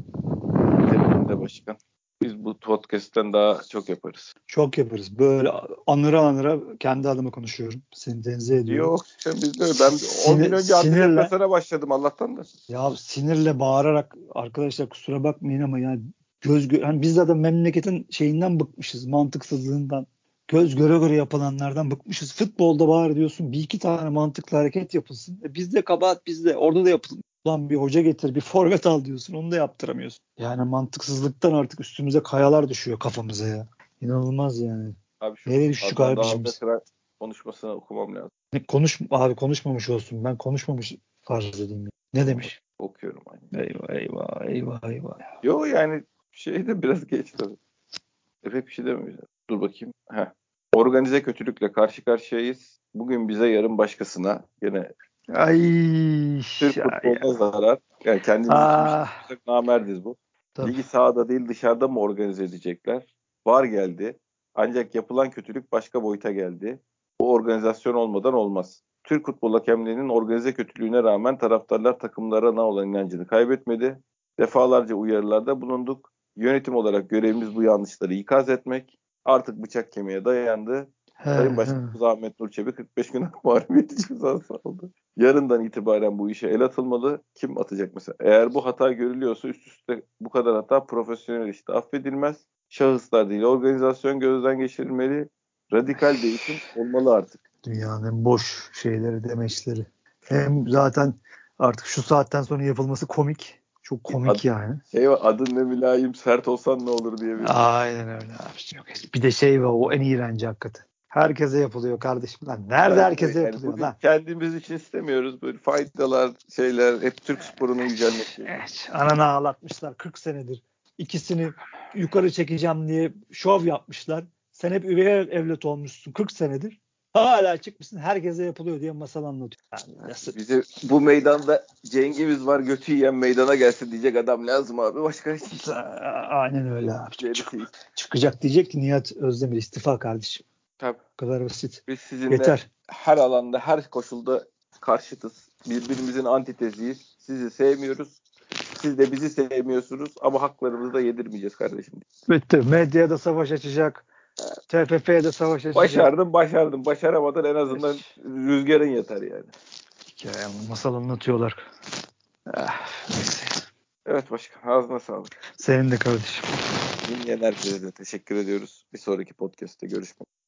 Senin de başkan. Biz bu podcast'ten daha çok yaparız. Çok yaparız. Böyle anıra anıra kendi adıma konuşuyorum. Seni tenzih ediyorum. Yok biz de ben 10 Sinir- gün önce sinirle- başladım Allah'tan da. Ya sinirle bağırarak arkadaşlar kusura bakmayın ama yani göz gö- hani biz zaten memleketin şeyinden bıkmışız mantıksızlığından. Göz göre göre yapılanlardan bıkmışız. Futbolda bağır diyorsun bir iki tane mantıklı hareket yapılsın. E bizde kabahat bizde. Orada da yapılın. Ulan bir hoca getir bir forvet al diyorsun onu da yaptıramıyorsun. Yani mantıksızlıktan artık üstümüze kayalar düşüyor kafamıza ya. İnanılmaz yani. Abi şu Nereye düştük Dağ'da biz? konuşmasını okumam lazım. Ne, konuş abi konuşmamış olsun. Ben konuşmamış farz edeyim. ya. Ne demiş? Okuyorum aynı. Eyvah eyvah eyvah eyvah. Yo yani şey de biraz geç tabii. Hep bir şey dememiş. Dur bakayım. Heh. Organize kötülükle karşı karşıyayız. Bugün bize yarın başkasına. Yine Ay. Türk futboluna zarar. Yani kendimizi Ah. ah. namerdiz bu. Tabii. Ligi sahada değil dışarıda mı organize edecekler? Var geldi. Ancak yapılan kötülük başka boyuta geldi. Bu organizasyon olmadan olmaz. Türk futbol hakemliğinin organize kötülüğüne rağmen taraftarlar takımlarına olan inancını kaybetmedi. Defalarca uyarılarda bulunduk. Yönetim olarak görevimiz bu yanlışları ikaz etmek. Artık bıçak kemiğe dayandı. He, Sayın. Başkanımız Ahmet Nur Çebi 45 gün mağlubiyeti cezası aldı. Yarından itibaren bu işe el atılmalı. Kim atacak mesela? Eğer bu hata görülüyorsa üst üste bu kadar hata profesyonel işte affedilmez. Şahıslar değil organizasyon gözden geçirilmeli. Radikal değişim olmalı artık. Dünyanın boş şeyleri, demeçleri. Hem zaten artık şu saatten sonra yapılması komik. Çok komik Ad- yani. Şey var adın ne mülayim sert olsan ne olur diye bir. Aynen öyle abi. Yok. Bir de şey var o en iğrenci hakikaten. Herkese yapılıyor kardeşim lan. Nerede Yani herkese yani yapılıyor lan? Kendimiz için istemiyoruz böyle faydalar şeyler hep Türk sporunun yücelmesi. Evet, ananı ağlatmışlar 40 senedir. İkisini yukarı çekeceğim diye şov yapmışlar. Sen hep üvey evlat olmuşsun 40 senedir. Hala çıkmışsın herkese yapılıyor diye masal anlatıyor. Yani nasıl? Bize bu meydanda Cengiz var götü yiyen meydana gelsin diyecek adam lazım abi. Başka hiç Aynen öyle abi. Çık- çıkacak diyecek ki Nihat Özdemir istifa kardeşim. Tabii. Bu kadar basit. Biz sizinle Yeter. her alanda, her koşulda karşıtız. Birbirimizin antiteziyiz. Sizi sevmiyoruz. Siz de bizi sevmiyorsunuz ama haklarımızı da yedirmeyeceğiz kardeşim. Bitti. Medyada savaş açacak. TFF'ye de savaş açacak. Başardım, başardım. Başaramadın en azından rüzgarın yeter yani. Hikaye, masal anlatıyorlar. Ah, neyse. Evet başkan ağzına sağlık. Senin de kardeşim. Dinleyen herkese de teşekkür ediyoruz. Bir sonraki podcast'te görüşmek